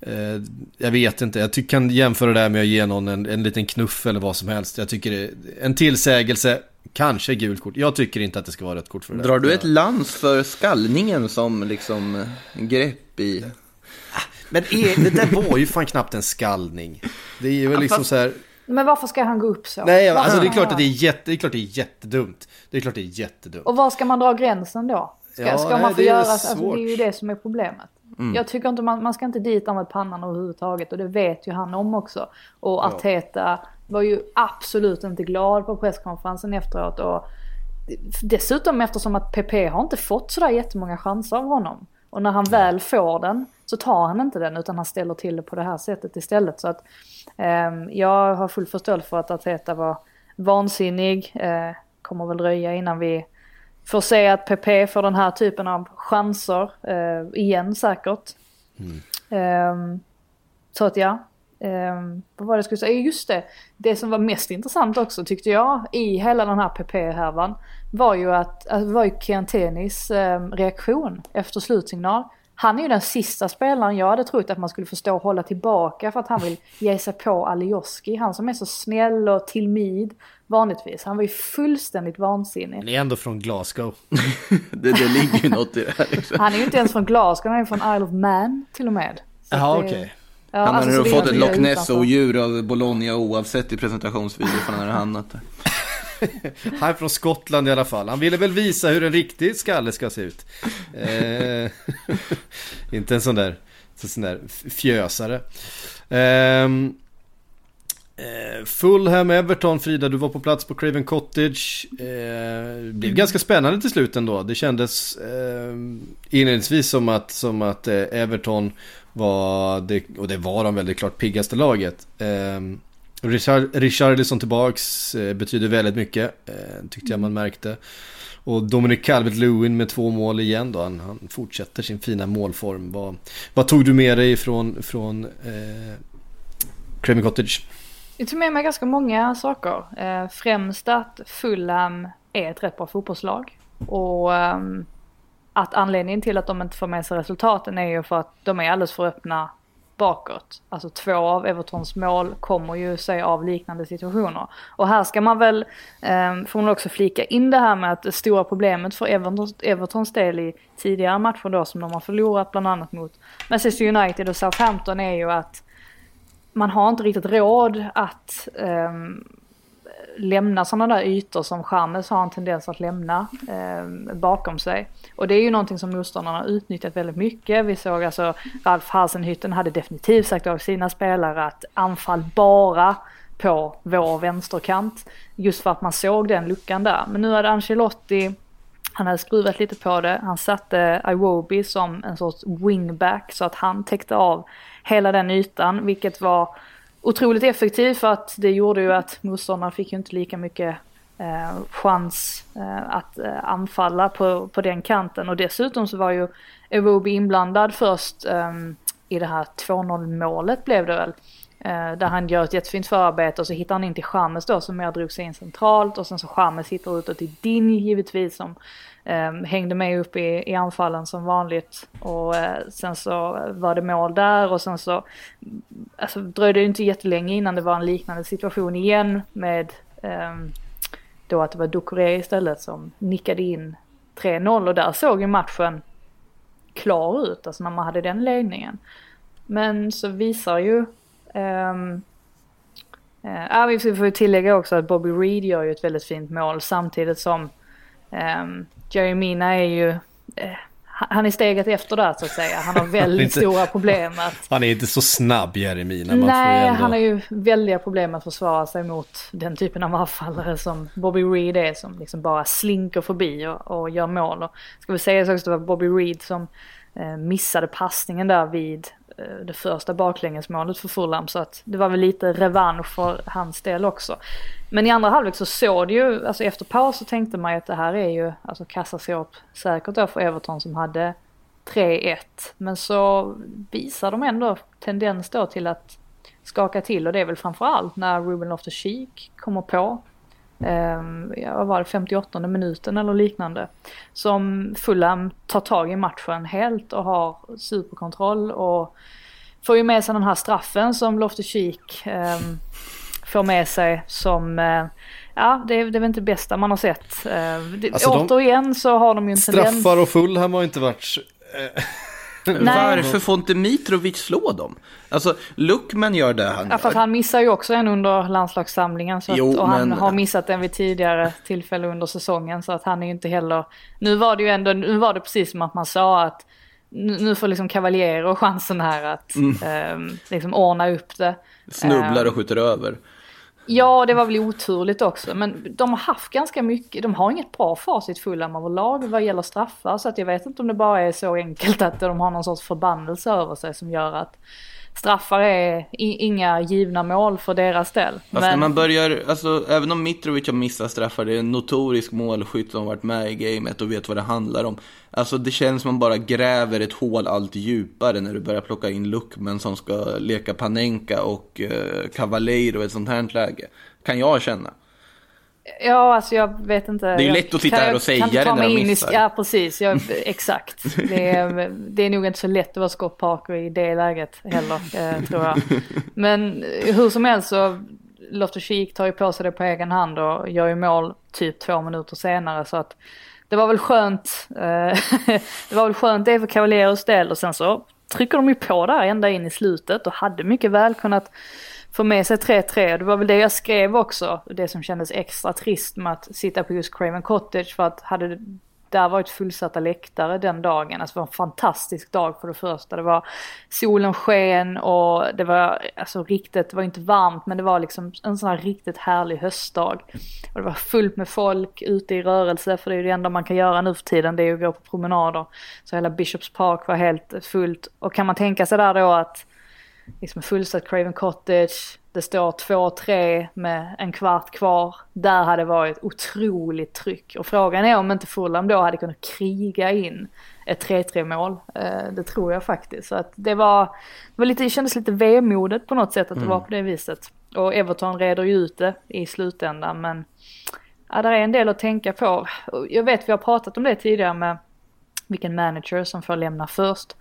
eh, jag vet inte, jag tycker, kan jämföra det här med att ge någon en, en liten knuff eller vad som helst. Jag tycker det, en tillsägelse, kanske gult kort. Jag tycker inte att det ska vara rött kort för det. Drar du ett lans för skallningen som liksom eh, grepp i... Men är, det där var ju fan knappt en skallning. Det är väl liksom fast- så här... Men varför ska han gå upp så? Nej, Varför alltså det är klart att det är, jätte, det är klart det är jättedumt. Det är klart det är jättedumt. Och var ska man dra gränsen då? Ska, Ja, ska nej, man få det är göra... svårt. Alltså, det är ju det som är problemet. Mm. Jag tycker inte man, man ska inte dit med pannan överhuvudtaget och det vet ju han om också. Och Arteta var ju absolut inte glad på presskonferensen efteråt. Och dessutom eftersom att PP har inte fått sådär jättemånga chanser av honom. Och när han väl får den så tar han inte den utan han ställer till det på det här sättet istället. Så att ehm, jag har full förståelse för att Arteta var vansinnig. Eh, kommer väl dröja innan vi får se att PP får den här typen av chanser eh, igen säkert. Ehm, så att ja, ehm, vad var det jag skulle säga? Just det, det som var mest intressant också tyckte jag i hela den här PP-härvan var ju att, det var ju Chiantenis ehm, reaktion efter slutsignal. Han är ju den sista spelaren jag hade trott att man skulle förstå och hålla tillbaka för att han vill ge sig på Alioski. Han som är så snäll och timid vanligtvis. Han var ju fullständigt vansinnig. Han är ändå från Glasgow. Det, det ligger ju något i det här liksom. Han är ju inte ens från Glasgow, han är från Isle of Man till och med. Så Jaha, okej. Ja, Han alltså, hade så nog det är fått ett Loch. Ness-odjur av Bologna oavsett i presentationsvideo för han hade hamnat där. Han är från Skottland i alla fall. Han ville väl visa hur en riktig skalle ska se ut. Eh, inte en sån där, en sån där fjösare. Ehm, eh, Fulham, Everton, Frida, du var på plats på Craven Cottage. Eh, det blev ganska spännande till slut ändå. Det kändes eh, inledningsvis som att, som att eh, Everton var, det, och det var de väldigt klart piggaste laget. Ehm, Richard, Richarlison tillbaks eh, betyder väldigt mycket, eh, tyckte jag man märkte. Och Dominic Calvert-Lewin med två mål igen då, han, han fortsätter sin fina målform. Vad, vad tog du med dig från, från eh, Craven Cottage? Jag tog med mig ganska många saker. Eh, främst att Fulham är ett rätt bra fotbollslag. Och ehm, att anledningen till att de inte får med sig resultaten är ju för att de är alldeles för öppna bakåt. Alltså två av Evertons mål kommer ju sig av liknande situationer. Och här ska man väl, eh, får man också flika in det här med att det stora problemet för Evertons, Evertons del i tidigare matcher då som de har förlorat bland annat mot Manchester United och Southampton är ju att man har inte riktigt råd att ehm, lämna sådana där ytor som Chamez har en tendens att lämna eh, bakom sig. Och det är ju någonting som motståndarna har utnyttjat väldigt mycket. Vi såg alltså Ralf Hasenhütten hade definitivt sagt av sina spelare att anfall bara på vår vänsterkant. Just för att man såg den luckan där. Men nu hade Ancelotti Han hade skruvat lite på det. Han satte Iwobi som en sorts wingback så att han täckte av hela den ytan, vilket var otroligt effektivt för att det gjorde ju att motståndarna fick ju inte lika mycket eh, chans eh, att eh, anfalla på, på den kanten. Och dessutom så var ju Ewobi inblandad först ehm, i det här 2-0 målet blev det väl. Eh, där han gör ett jättefint förarbete och så hittar han in till Chamez då som mer drog sig in centralt och sen så Chamez hittar utåt till Din givetvis som eh, hängde med upp i, i anfallen som vanligt. Och eh, sen så var det mål där och sen så alltså, dröjde det inte jättelänge innan det var en liknande situation igen med eh, då att det var Ducoré istället som nickade in 3-0 och där såg ju matchen klar ut, alltså när man hade den ledningen. Men så visar ju Um, uh, ja, vi får ju tillägga också att Bobby Reed gör ju ett väldigt fint mål samtidigt som um, Jerry Mina är ju, uh, han är steget efter där så att säga. Han har väldigt inte, stora problem att... Han är inte så snabb Jerry Mina. Nej, ändå... han har ju väldiga problem att försvara sig mot den typen av avfallare som Bobby Reed är som liksom bara slinker förbi och, och gör mål. Och ska vi säga också att det var Bobby Reed som uh, missade passningen där vid Eh, Eh, det första baklängesmålet för Fulham så att det var väl lite revansch för hans del också. Men i andra halvlek så såg det ju, alltså efter paus så tänkte man ju att det här är ju alltså kassaskåp säkert då för Everton som hade 3-1. Men så visar de ändå tendens då till att skaka till och det är väl framförallt när Ruben Loftus-Cheek kommer på. Ja, vad var det, 58 minuten eller liknande. Som Fulham tar tag i matchen helt och har superkontroll och får ju med sig den här straffen som Loftus-Cheek um, får med sig som uh, Ja, det är, det är väl inte det bästa man har sett. Det, alltså återigen de, så har de ju en tendens... Straffar och Fulham har inte varit... Varför får inte Mitrovic slå dem? Alltså, Luckman gör det han ja, för att han missar ju också en under landslagssamlingen. Så att, jo, och han men... har missat den vid tidigare tillfälle under säsongen. Så att han är ju inte heller... Nu var det ju ändå, nu var det precis som att man sa att nu får liksom Cavaliero chansen här att mm. eh, liksom ordna upp det. Snubblar och skjuter över. Ja, det var väl oturligt också. Men de har haft ganska mycket, de har inget bra facit Fulham överlag vad gäller straffar. Så att jag vet inte om det bara är så enkelt att de har någon sorts förbannelse över sig som gör att straffar är inga givna mål för deras del. Fast men... när man börjar, alltså även om Mitrovic har missat straffar, det är en notorisk målskytt som har varit med i gamet och vet vad det handlar om. Alltså det känns som man bara gräver ett hål allt djupare när du börjar plocka in Luckman som ska leka Panenka och eh, Cavaleiro i ett sånt här läge. Kan jag känna. Ja, alltså jag vet inte. Det är ju lätt att sitta här och säga det när de missar. I, ja, precis. Jag, exakt. Det är, det är nog inte så lätt att vara Scott Parker i det läget heller, eh, tror jag. Men hur som helst så, Loftus-Cheek tar ju på sig det på egen hand och gör ju mål typ två minuter senare. Så att det var väl skönt. Eh, det var väl skönt det för Cavalieros del och sen så trycker de ju på där ända in i slutet och hade mycket väl kunnat få med sig 3-3. Det var väl det jag skrev också, det som kändes extra trist med att sitta på just Craven Cottage för att hade det där varit fullsatta läktare den dagen, alltså det var en fantastisk dag för det första. Det var solen sken och det var alltså riktigt, det var inte varmt men det var liksom en sån här riktigt härlig höstdag. Och det var fullt med folk ute i rörelse för det är ju det enda man kan göra nu för tiden, det är ju att gå på promenader. Så hela Bishops Park var helt fullt och kan man tänka sig där då att liksom fullsatt Craven Cottage, det står 2-3 med en kvart kvar. Där hade varit otroligt tryck. Och frågan är om inte Fulham då hade kunnat kriga in ett 3-3 mål. Eh, det tror jag faktiskt. Så att det var, det var lite, det kändes lite vemodigt på något sätt att det mm. var på det viset. Och Everton reder ju ut det i slutändan men ja, det är en del att tänka på. Jag vet vi har pratat om det tidigare med vilken manager som får lämna först.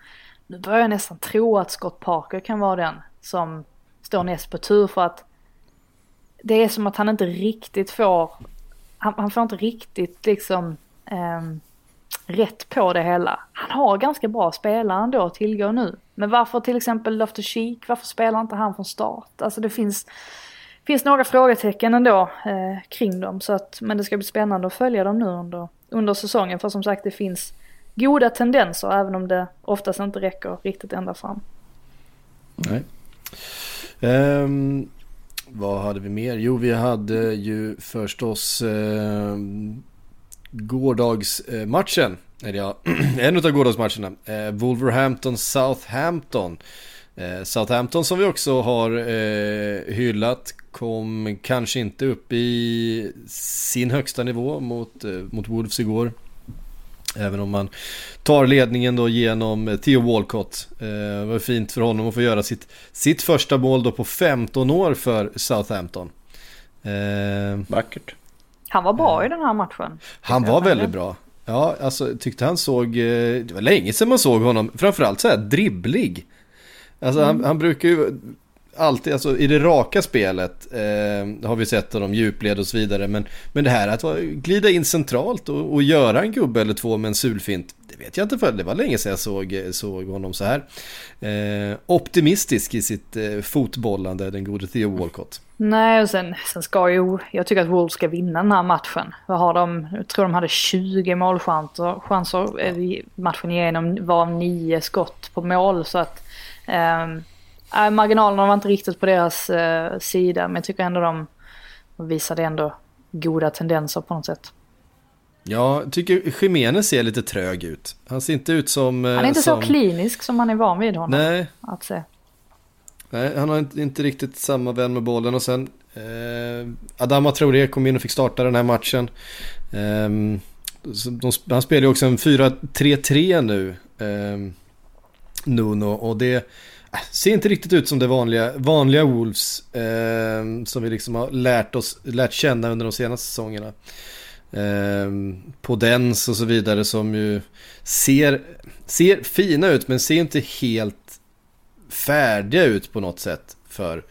Nu börjar jag nästan tro att Scott Parker kan vara den som står näst på tur för att det är som att han inte riktigt får, han, han får inte riktigt liksom um, rätt på det hela. Han har ganska bra spelare ändå att tillgå nu. Men varför till exempel Loftus Cheek, varför spelar inte han från start? Alltså det finns, finns några frågetecken ändå eh, kring dem. Så att, men det ska bli spännande att följa dem nu under, under säsongen. För som sagt det finns goda tendenser även om det oftast inte räcker riktigt ända fram. Nej. Um, vad hade vi mer? Jo, vi hade ju förstås um, gårdagsmatchen, eller ja, en av gårdagsmatcherna, eh, Uh, Wolverhampton-Southampton. Uh, eh, Southampton som vi också har uh, hyllat kom kanske inte upp i sin högsta nivå mot, mot Wolves igår. Även om man tar ledningen då genom Theo Walcott. Eh, det var fint för honom att få göra sitt, sitt första mål då på 15 år för Southampton. Eh, Vackert. Han var bra i den här matchen. Han var väldigt bra. Ja, alltså tyckte han såg, eh, det var länge sedan man såg honom, framförallt så här dribblig. Alltså mm. han, han, brukar ju alltid, alltså i det raka spelet eh, har vi sett honom djupled och så vidare. Men, men det här att glida in centralt och, och göra en gubbe eller två med en sulfint. Det vet jag inte för, det var länge sedan jag såg, såg honom så här. Eh, optimistisk i sitt eh, fotbollande, den gode Theo Walcott. Nej, och sen, sen ska ju, jag tycker att Wolves ska vinna den här matchen. Vad har de, jag tror de hade 20 målchanser chanser, eh, matchen igenom, var 9 skott på mål. Så att ehm, eh, marginalerna var inte riktigt på deras eh, sida, men jag tycker ändå de visade ändå goda tendenser på något sätt. Ja, jag tycker Jiménez ser lite trög ut. Han ser inte ut som... Han är inte som... så klinisk som man är van vid honom. Nej. Att se. Nej, han har inte, inte riktigt samma vän med bollen och sen eh, Adama Traoré kom in och fick starta den här matchen. Eh, de, han spelar ju också en 4-3-3 nu, eh, Nuno, och det äh, ser inte riktigt ut som det vanliga, vanliga Wolves eh, som vi liksom har lärt, oss, lärt känna under de senaste säsongerna. Eh, Podens och så vidare som ju ser, ser fina ut men ser inte helt färdiga ut på något sätt för eh,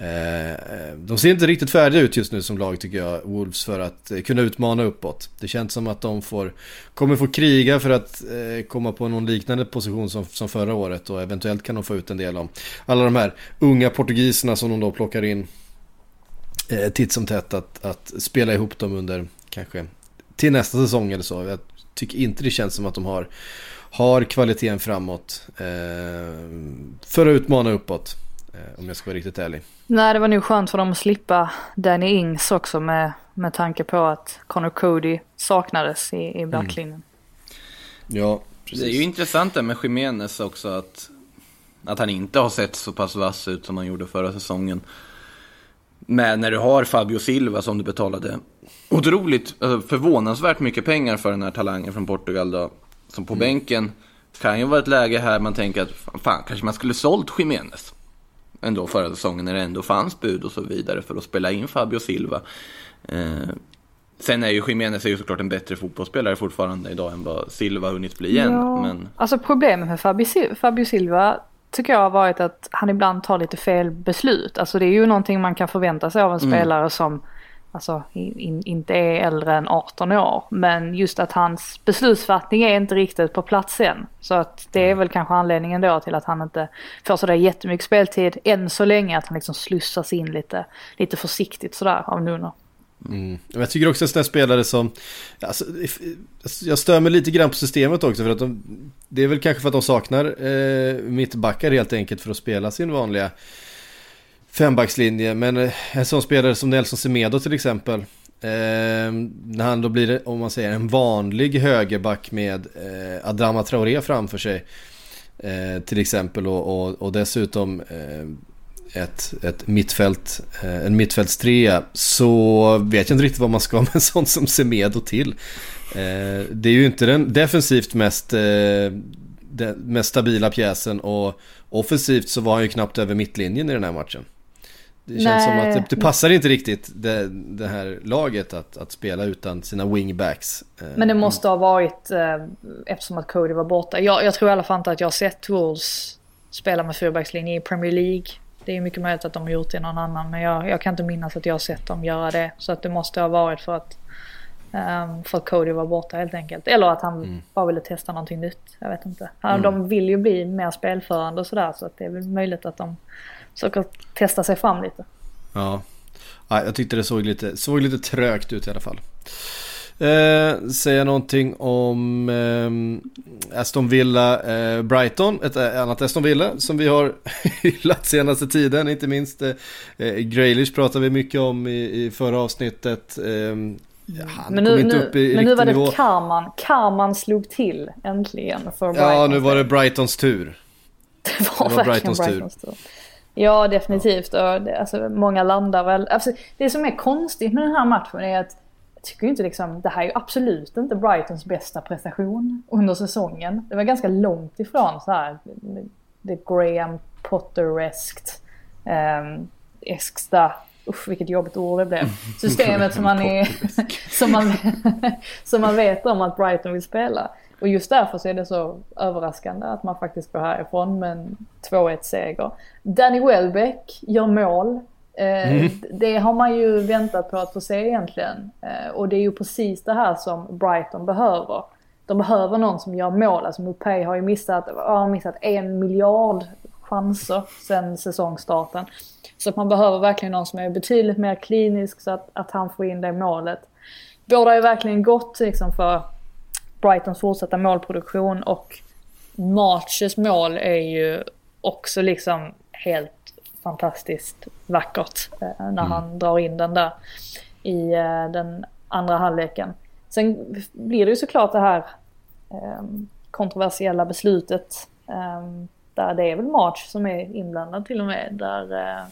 Eh, eh, de ser inte riktigt färdiga ut just nu som lag tycker jag, Wolves, för att eh, kunna utmana uppåt. Det känns som att de får, kommer få kriga för att komma på någon liknande position som, som förra året och eventuellt kan de få ut en del av alla de här unga portugiserna som de då plockar in titt som tätt att, att spela ihop dem under kanske till nästa säsong eller så. Jag tycker inte det känns som att de har har kvaliteten framåt eh, för att utmana uppåt. Eh, om jag ska vara riktigt ärlig. Nej, det var nog skönt för dem att slippa Danny Ings också med, med tanke på att Connor Cody saknades i, i backlinjen. Mm. Ja, precis. Det är ju intressant det med Jiménez också att, att han inte har sett så pass vass ut som han gjorde förra säsongen. Men när du har Fabio Silva som du betalade otroligt, alltså förvånansvärt mycket pengar för den här talangen från Portugal då. Som på mm. bänken kan ju vara ett läge här man tänker att fan, kanske man skulle sålt Jiménez. Ändå förra säsongen när det ändå fanns bud och så vidare för att spela in Fabio Silva. Eh, sen är ju Jiménez är ju såklart en bättre fotbollsspelare fortfarande idag än vad Silva hunnit bli än. Ja. Men... Alltså problemet med Fabio, Fabio Silva tycker jag har varit att han ibland tar lite fel beslut. Alltså det är ju någonting man kan förvänta sig av en mm. spelare som alltså in, inte är äldre än 18 år. Men just att hans beslutsfattning är inte riktigt på plats än. Så att det är mm. väl kanske anledningen då till att han inte får sådär jättemycket speltid än så länge. Att han liksom slussas in lite, lite försiktigt sådär av Nuno. Mm. Jag tycker också att sådana spelare som, alltså, jag stör mig lite grann på systemet också för att de, det är väl kanske för att de saknar eh, mittbackar helt enkelt för att spela sin vanliga fembackslinje. Men eh, en sån spelare som Nelson Semedo till exempel. Eh, när han då blir, om man säger en vanlig högerback med eh, Adama Traoré framför sig. Eh, till exempel och, och, och dessutom eh, ett, ett mittfält, eh, en mittfältstrea. Så vet jag inte riktigt vad man ska med en sån som Semedo till. Eh, det är ju inte den defensivt mest, eh, den mest stabila pjäsen och offensivt så var han ju knappt över mittlinjen i den här matchen. Det känns Nej. som att det, det, passar inte riktigt det, det här laget att, att spela utan sina wingbacks. Eh, Men det måste ha varit eh, eftersom att Cody var borta. Jag, jag tror i alla fall inte att jag har sett Wolves spela med fyrbackslinje i Premier League. Det är mycket möjligt att de har gjort det någon annan men jag, jag kan inte minnas att jag har sett dem göra det. Så att det måste ha varit för att, um, för att Cody var borta helt enkelt. Eller att han mm. bara ville testa någonting nytt. Jag vet inte. Mm. De vill ju bli mer spelförande och sådär så att det är väl möjligt att de försöker testa sig fram lite. Ja, ja jag tyckte det såg lite, såg lite trögt ut i alla fall. Eh, säga någonting om eh, Aston Villa eh, Brighton, ett eh, annat Aston Villa som vi har hyllat senaste tiden, inte minst eh, eh, Graylish pratade vi mycket om i, i förra avsnittet. Eh, han Men kom nu, inte nu, upp i men nu var det nivå. karman. Karman slog till äntligen för Brighton. Ja, nu var det Brightons tur. Det var, Det var verkligen Brightons tur. Brightons tur. Ja, definitivt. Och det, alltså, många landar väl... Alltså, det som är konstigt med den här matchen är att jag tycker inte liksom, det här är ju absolut inte Brightons bästa prestation under säsongen. Det var ganska långt ifrån så här det Graham Potter-eskt. Um, esksta, usch vilket jobbigt ord det blev. Systemet som man, är, som, man, som man vet om att Brighton vill spela. Och just därför så är det så överraskande att man faktiskt går härifrån med en 2-1 seger. Danny Welbeck gör mål. Eh, Det har man ju väntat på att få se egentligen. Eh, och det är ju precis det här som Brighton behöver. De behöver någon som gör mål. Alltså Mopé har ju missat, har missat en miljard chanser sedan säsongstarten. Så att man behöver verkligen någon som är betydligt mer klinisk så att, att han får in det målet. Båda är verkligen gott liksom för Brightons fortsatta målproduktion och Marches mål är ju också liksom helt fantastiskt vackert eh, när han drar in den där i eh, den andra halvleken. Sen blir det ju såklart det här eh, kontroversiella beslutet eh, där det är väl March som är inblandad till och med. Där eh,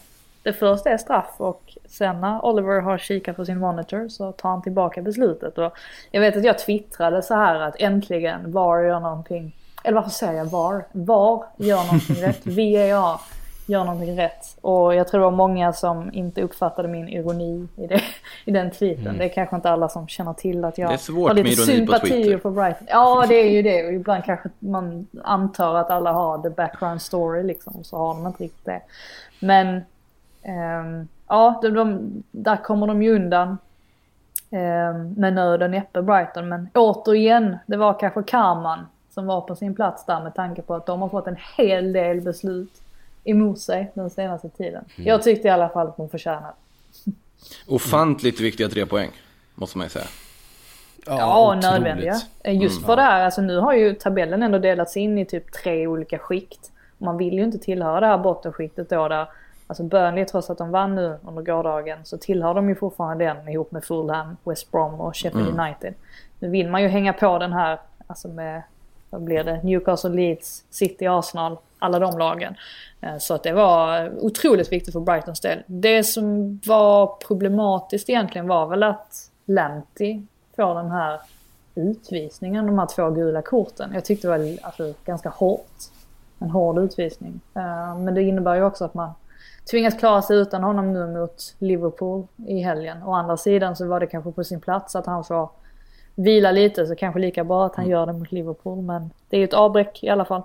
det först är straff och sen när Oliver har kikat på sin monitor så tar han tillbaka beslutet. Och jag vet att jag twittrade så här att äntligen VAR gör någonting, eller varför säger jag VAR? VAR gör någonting rätt, VAR gör någonting rätt. Och jag tror det var många som inte uppfattade min ironi i, det, i den tweeten. Det är kanske inte alla som känner till att jag har lite ironi på för Brighton. Ja det är ju det och ibland kanske man antar att alla har the background story liksom. Och så har de inte riktigt det. Men ja, de, de, där kommer de ju undan. Um, med nöd och näppe Brighton. Men återigen, det var kanske karman som var på sin plats där med tanke på att de har fått en hel del beslut emot sig den senaste tiden. Mm. Jag tyckte i alla fall att de förtjänade. Ofantligt viktiga tre poäng, måste man ju säga. Ja, otroligt. nödvändiga. Eh, Just för det här, alltså nu har ju tabellen ändå delats in i typ tre olika skikt. Man vill ju inte tillhöra det här bottenskiktet då där, alltså Burnley trots att de vann nu under gårdagen så tillhör de ju fortfarande den ihop med Fulham, West Brom och Sheffield United. Nu vill man ju hänga på den här, alltså med, vad blir det, Newcastle, Leeds, City, Arsenal, alla de lagen. Eh, Så att det var otroligt viktigt för Brightons del. Det som var problematiskt egentligen var väl att Lanty får den här utvisningen, de här två gula korten. Jag tyckte det var alltså, ganska hårt. En hård utvisning. Eh, Men det innebär ju också att man tvingas klara sig utan honom nu mot Liverpool i helgen. Å andra sidan så var det kanske på sin plats att han får vila lite så kanske lika bra att han gör det mot Liverpool. Men det är ju ett avbräck i alla fall.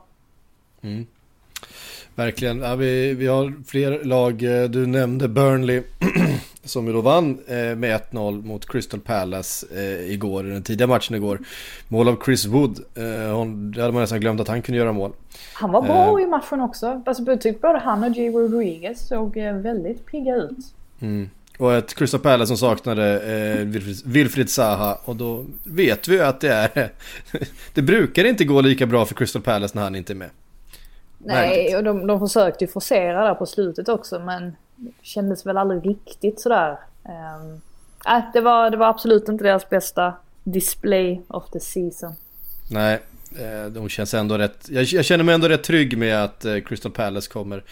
Verkligen. Ja, vi, vi har fler lag. Du nämnde Burnley som ju då vann eh, med 1-0 mot Crystal Palace eh, igår, den tidiga matchen igår. Mål av Chris Wood. Eh, hon, det hade man nästan glömt att han kunde göra mål. Han var bra i matchen också. Alltså, jag tyckte både han och J. Rodriguez såg väldigt pigga ut. Och ett Crystal Palace som saknade eh, Wilfried, Wilfried Zaha. Och då vet vi ju att det är... det brukar inte gå lika bra för Crystal Palace när han inte är med. Nej, och de, de försökte ju forcera där på slutet också men kändes väl aldrig riktigt sådär. Ehm, äh, det, var, det var absolut inte deras bästa display of the season. Nej, eh, de känns ändå rätt... Jag, jag känner mig ändå rätt trygg med att eh, Crystal Palace kommer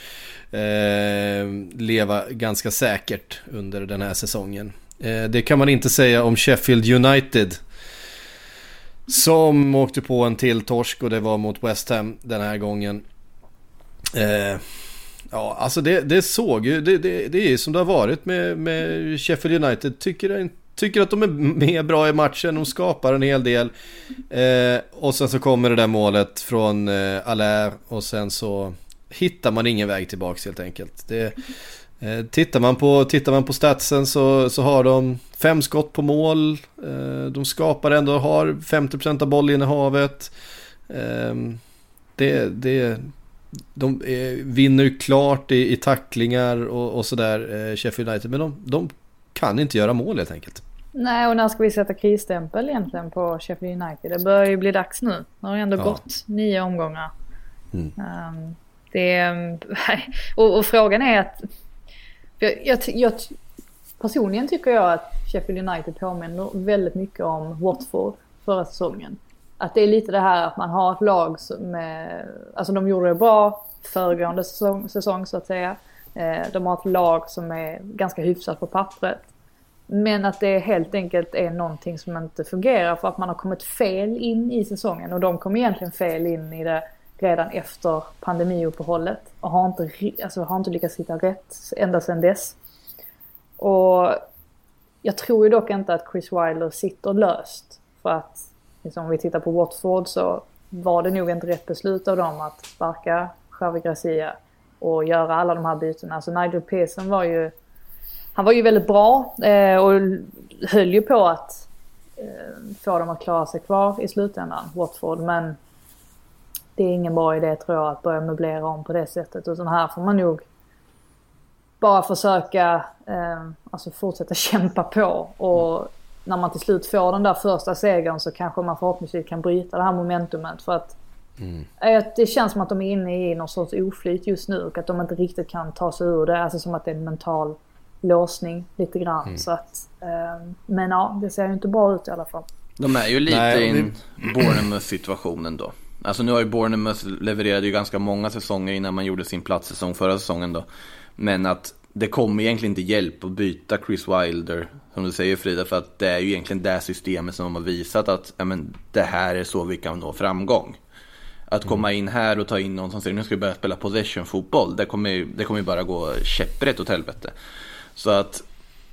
eh, leva ganska säkert under den här säsongen. Eh, det kan man inte säga om Sheffield United. Som åkte på en till torsk och det var mot West Ham den här gången. Eh, ja, alltså det, det såg ju, det, det, det är som det har varit med, med Sheffield United. Tycker, tycker att de är med bra i matchen, de skapar en hel del. Eh, och sen så kommer det där målet från eh, Allaire och sen så hittar man ingen väg tillbaks helt enkelt. Det, eh, tittar, man på, tittar man på statsen så, så har de fem skott på mål. Eh, de skapar ändå, har 50% av bollinnehavet. Eh, det, det, de eh, vinner ju klart i, i tacklingar och, och sådär, eh, Sheffield United. Men de, de kan inte göra mål helt enkelt. Nej, och när ska vi sätta krisstämpel egentligen på Sheffield United? Det börjar ju bli dags nu. Det har ju ändå Ja. gått nio omgångar. Mm. Um, det, och, och frågan är att... Jag, jag, jag, personligen tycker jag att Sheffield United påminner väldigt mycket om Watford förra säsongen. Att det är lite det här att man har ett lag som, är, alltså de gjorde det bra föregående säsong, säsong så att säga. Eh, de har ett lag som är ganska hyfsat på pappret. Men att det helt enkelt är någonting som inte fungerar för att man har kommit fel in i säsongen. Och de kom egentligen fel in i det redan efter pandemiuppehållet. Och har inte, alltså, har inte lyckats hitta rätt ända sedan dess. Och jag tror ju dock inte att Chris Wilder sitter löst. För att liksom, om vi tittar på Watford så var det nog inte rätt beslut av dem att sparka Javi Gracia och göra alla de här bytena. Alltså Nigel Pearson var ju, han var ju väldigt bra eh, och höll ju på att eh, få dem att klara sig kvar i slutändan, Watford. Men det är ingen bra idé tror jag att börja möblera om på det sättet. Utan här får man nog bara försöka eh, alltså fortsätta kämpa på. Och när man till slut får den där första segern så kanske man förhoppningsvis kan bryta det här momentumet. För att mm. det känns som att de är inne i någon sorts oflyt just nu och att de inte riktigt kan ta sig ur det. Alltså som att det är en mental låsning lite grann. Mm. Så att, eh, men ja, det ser ju inte bra ut i alla fall. De är ju lite Nej, i en Bournemouth situationen då. Alltså nu har ju Bournemouth levererat ju ganska många säsonger innan man gjorde sin platssäsong förra säsongen då. Men att det kommer egentligen inte hjälp att byta Chris Wilder, som du säger Frida, för att det är ju egentligen det systemet som har visat att ja, men, det här är så vi kan nå framgång. Att komma in här och ta in någon som säger nu ska vi börja spela possession-fotboll, det kommer, det kommer bara gå käpprätt åt helvete. Så att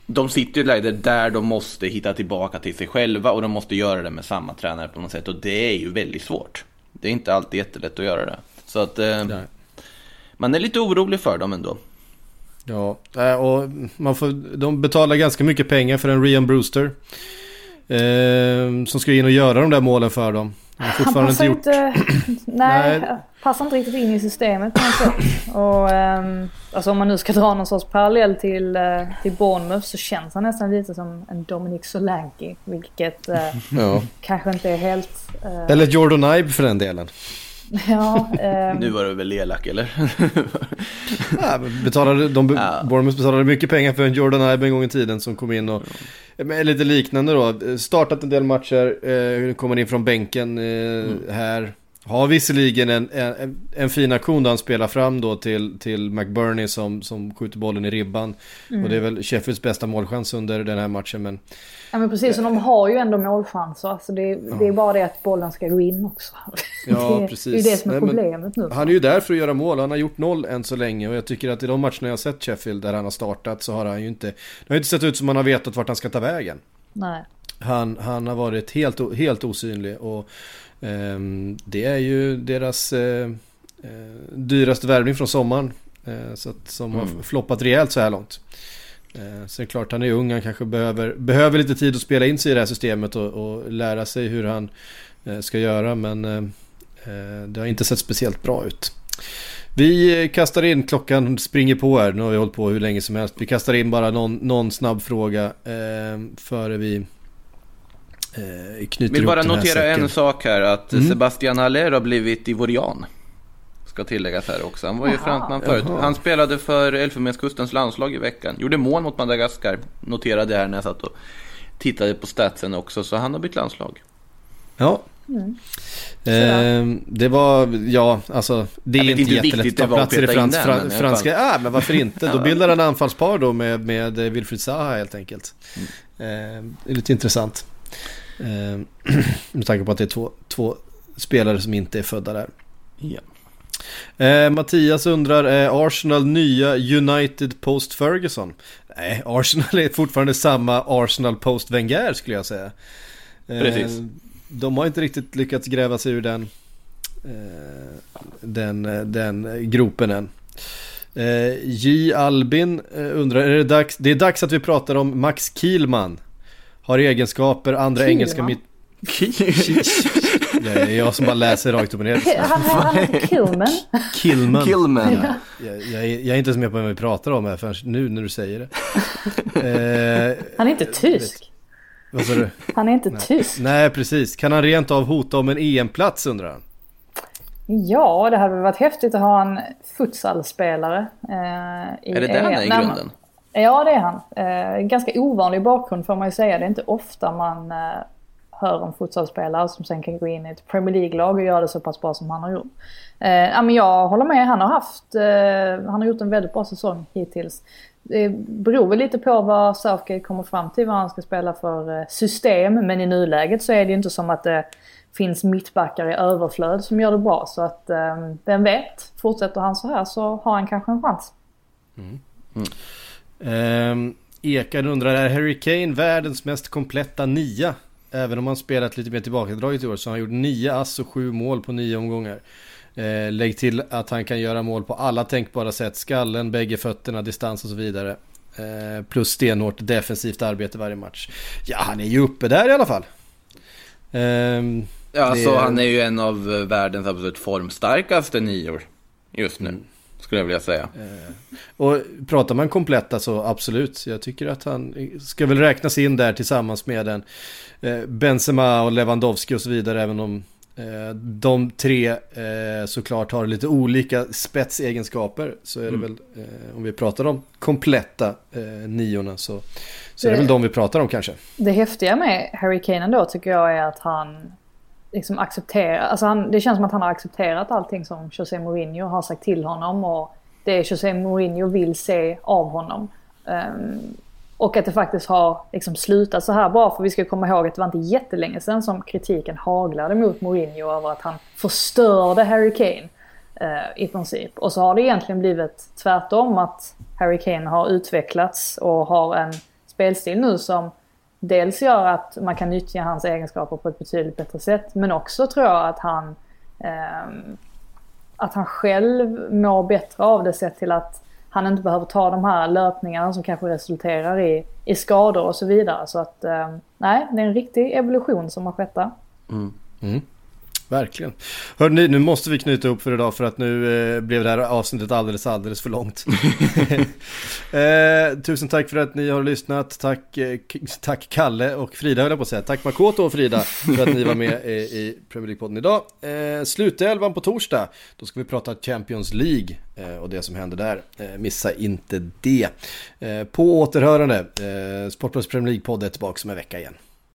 de sitter i ett läge där de måste hitta tillbaka till sig själva och de måste göra det med samma tränare på något sätt och det är ju väldigt svårt. Det är inte alltid jättelätt att göra det. Så att eh, man är lite orolig för dem ändå. Ja, eh, och man får, de betalar ganska mycket pengar för en Rian Brewster. Eh, som ska in och göra de där målen för dem. Han, han passar inte, gjort... nej, nej, passar inte riktigt in i systemet på något sätt. Och, um, alltså om man nu ska dra någon sorts parallell till, uh, till Bournemouth så känns han nästan lite som en Dominic Solanke. Vilket uh, ja. kanske inte är helt... Uh... Eller Jordan Ibe för den delen. Ja, um... Nu var du väl elak eller? ja, betalade, de, ja. Bournemouth betalade mycket pengar för en Jordan Ibe en gång i tiden som kom in och ja. lite liknande då. Startat en del matcher, eh, kommer in från bänken eh, mm. här. Har visserligen en, en, en fin aktion där han spelar fram då till, till McBurney som, som skjuter bollen i ribban. Mm. Och det är väl Sheffields bästa målchans under den här matchen. Men, ja men precis, och de har ju ändå målchanser. Alltså det, ja. det är bara det att bollen ska gå in också. Ja, det, precis. Det är det som är problemet nu. Han är ju där för att göra mål. Han har gjort noll än så länge. Och jag tycker att i de matcherna jag har sett Sheffield där han har startat så har han ju inte... Det har inte sett ut som han har vetat vart han ska ta vägen. Nej. Han, han har varit helt, helt osynlig. Och det är ju deras eh, eh, dyraste värvning från sommaren. Eh, så att, som mm. har floppat rejält så här långt. Så det är klart, han är ung, han kanske behöver, behöver lite tid att spela in sig i det här systemet och, och lära sig hur han ska göra. Men det har inte sett speciellt bra ut. Vi kastar in, klockan springer på här, nu har vi hållit på hur länge som helst. Vi kastar in bara någon, någon snabb fråga eh, före vi knyter Vill bara notera en sak här att mm. Sebastian Haller har blivit ivorian. Ska tilläggas här också. Han var ju frontman förut. Jaha. Han spelade för Elfenbenskustens landslag i veckan. Gjorde mål mot Madagaskar. Noterade det här när jag satt och tittade på statsen också. Så han har bytt landslag. Ja. Mm. Eh, det var, ja, alltså det är inte jättelätt att ta platser i frans, den, franska. Ja, ah, men varför inte? Då bildar han anfallspar då med, med Wilfried Zaha helt enkelt. Mm. Eh, det är lite intressant. Eh, med tanke på att det är två, två spelare som inte är födda där. Ja. Eh, Mattias undrar, är Arsenal nya United post Ferguson? Nej, Arsenal är fortfarande samma Arsenal post Wenger skulle jag säga. Eh, Precis. De har inte riktigt lyckats gräva sig ur den, eh, den, den gropen än. Eh, J. Albin eh, undrar, är det, dags, det är dags att vi pratar om Max Kielman. Har egenskaper, andra Kiel, engelska mitt... Det är jag som bara läser rakt upp och ner. Han, han heter. Killman. Ja. Jag, jag, jag, är inte ens med på vad vi pratar om här förrän nu när du säger det. Eh, han är inte tysk. Vad sa du? Han är inte Nej. tysk. Nej, precis. Kan han rent av hota om en EM-plats undrar han? Ja, det hade varit häftigt att ha en futsalspelare eh, i Är det det han är i grunden? Ja, det är han. Eh, ganska ovanlig bakgrund får man ju säga. Det är inte ofta man eh, hör om fotbollsspelare som sen kan gå in i ett Premier League-lag och göra det så pass bra som han har gjort. Eh, ja, men jag håller med. Han har, haft, eh, han har gjort en väldigt bra säsong hittills. Det beror väl lite på vad Southgate kommer fram till, vad han ska spela för eh, system. Men i nuläget så är det ju inte som att det finns mittbackar i överflöd som gör det bra. Så att eh, vem vet, fortsätter han så här så har han kanske en chans. Mm. Mm. Um, Ekan undrar, är Harry Kane världens mest kompletta nia? Även om han spelat lite mer tillbakadraget i år så har han gjort nio ass och sju mål på nio omgångar. Eh, lägg till att han kan göra mål på alla tänkbara sätt. Skallen, bägge fötterna, distans och så vidare. Eh, plus stenhårt defensivt arbete varje match. Ja, han är ju uppe där i alla fall. Eh, ja, alltså det... han är ju en av världens absolut formstarkaste nior just nu. Mm. Skulle jag vilja säga. Eh, och pratar man kompletta så absolut. Jag tycker att han ska väl räknas in där tillsammans med en eh, Benzema och Lewandowski och så vidare. Även om eh, de tre eh, såklart har lite olika spetsegenskaper. Så är det mm. väl, eh, om vi pratar om kompletta eh, niorna så, så är det väl de vi pratar om kanske. Det häftiga med Harry Kane ändå tycker jag är att han liksom acceptera, alltså han, det känns som att han har accepterat allting som José Mourinho har sagt till honom och det José Mourinho vill se av honom. Um, och att det faktiskt har liksom slutat så här bra, för vi ska komma ihåg att det var inte jättelänge sedan som kritiken haglade mot Mourinho över att han förstörde Harry Kane uh, i princip. Och så har det egentligen blivit tvärtom, att Harry Kane har utvecklats och har en spelstil nu som dels gör att man kan nyttja hans egenskaper på ett betydligt bättre sätt. Men också tror jag att han, eh, att han själv mår bättre av det sett till att han inte behöver ta de här löpningarna som kanske resulterar i, i skador och så vidare. Så att eh, nej, det är en riktig evolution som har skett där. Mm. Mm. Verkligen. Hörrni, nu måste vi knyta upp för idag för att nu eh, blev det här avsnittet alldeles, alldeles för långt. eh, tusen tack för att ni har lyssnat. Tack, eh, tack Kalle och Frida höll jag på att säga. Tack Makoto och Frida för att ni var med i, i Premier League-podden idag. Eh, slutelvan på torsdag. Då ska vi prata Champions League eh, och det som händer där. Eh, missa inte det. Eh, på återhörande. Eh, Sportbladet Premier League-podd är tillbaka om en vecka igen.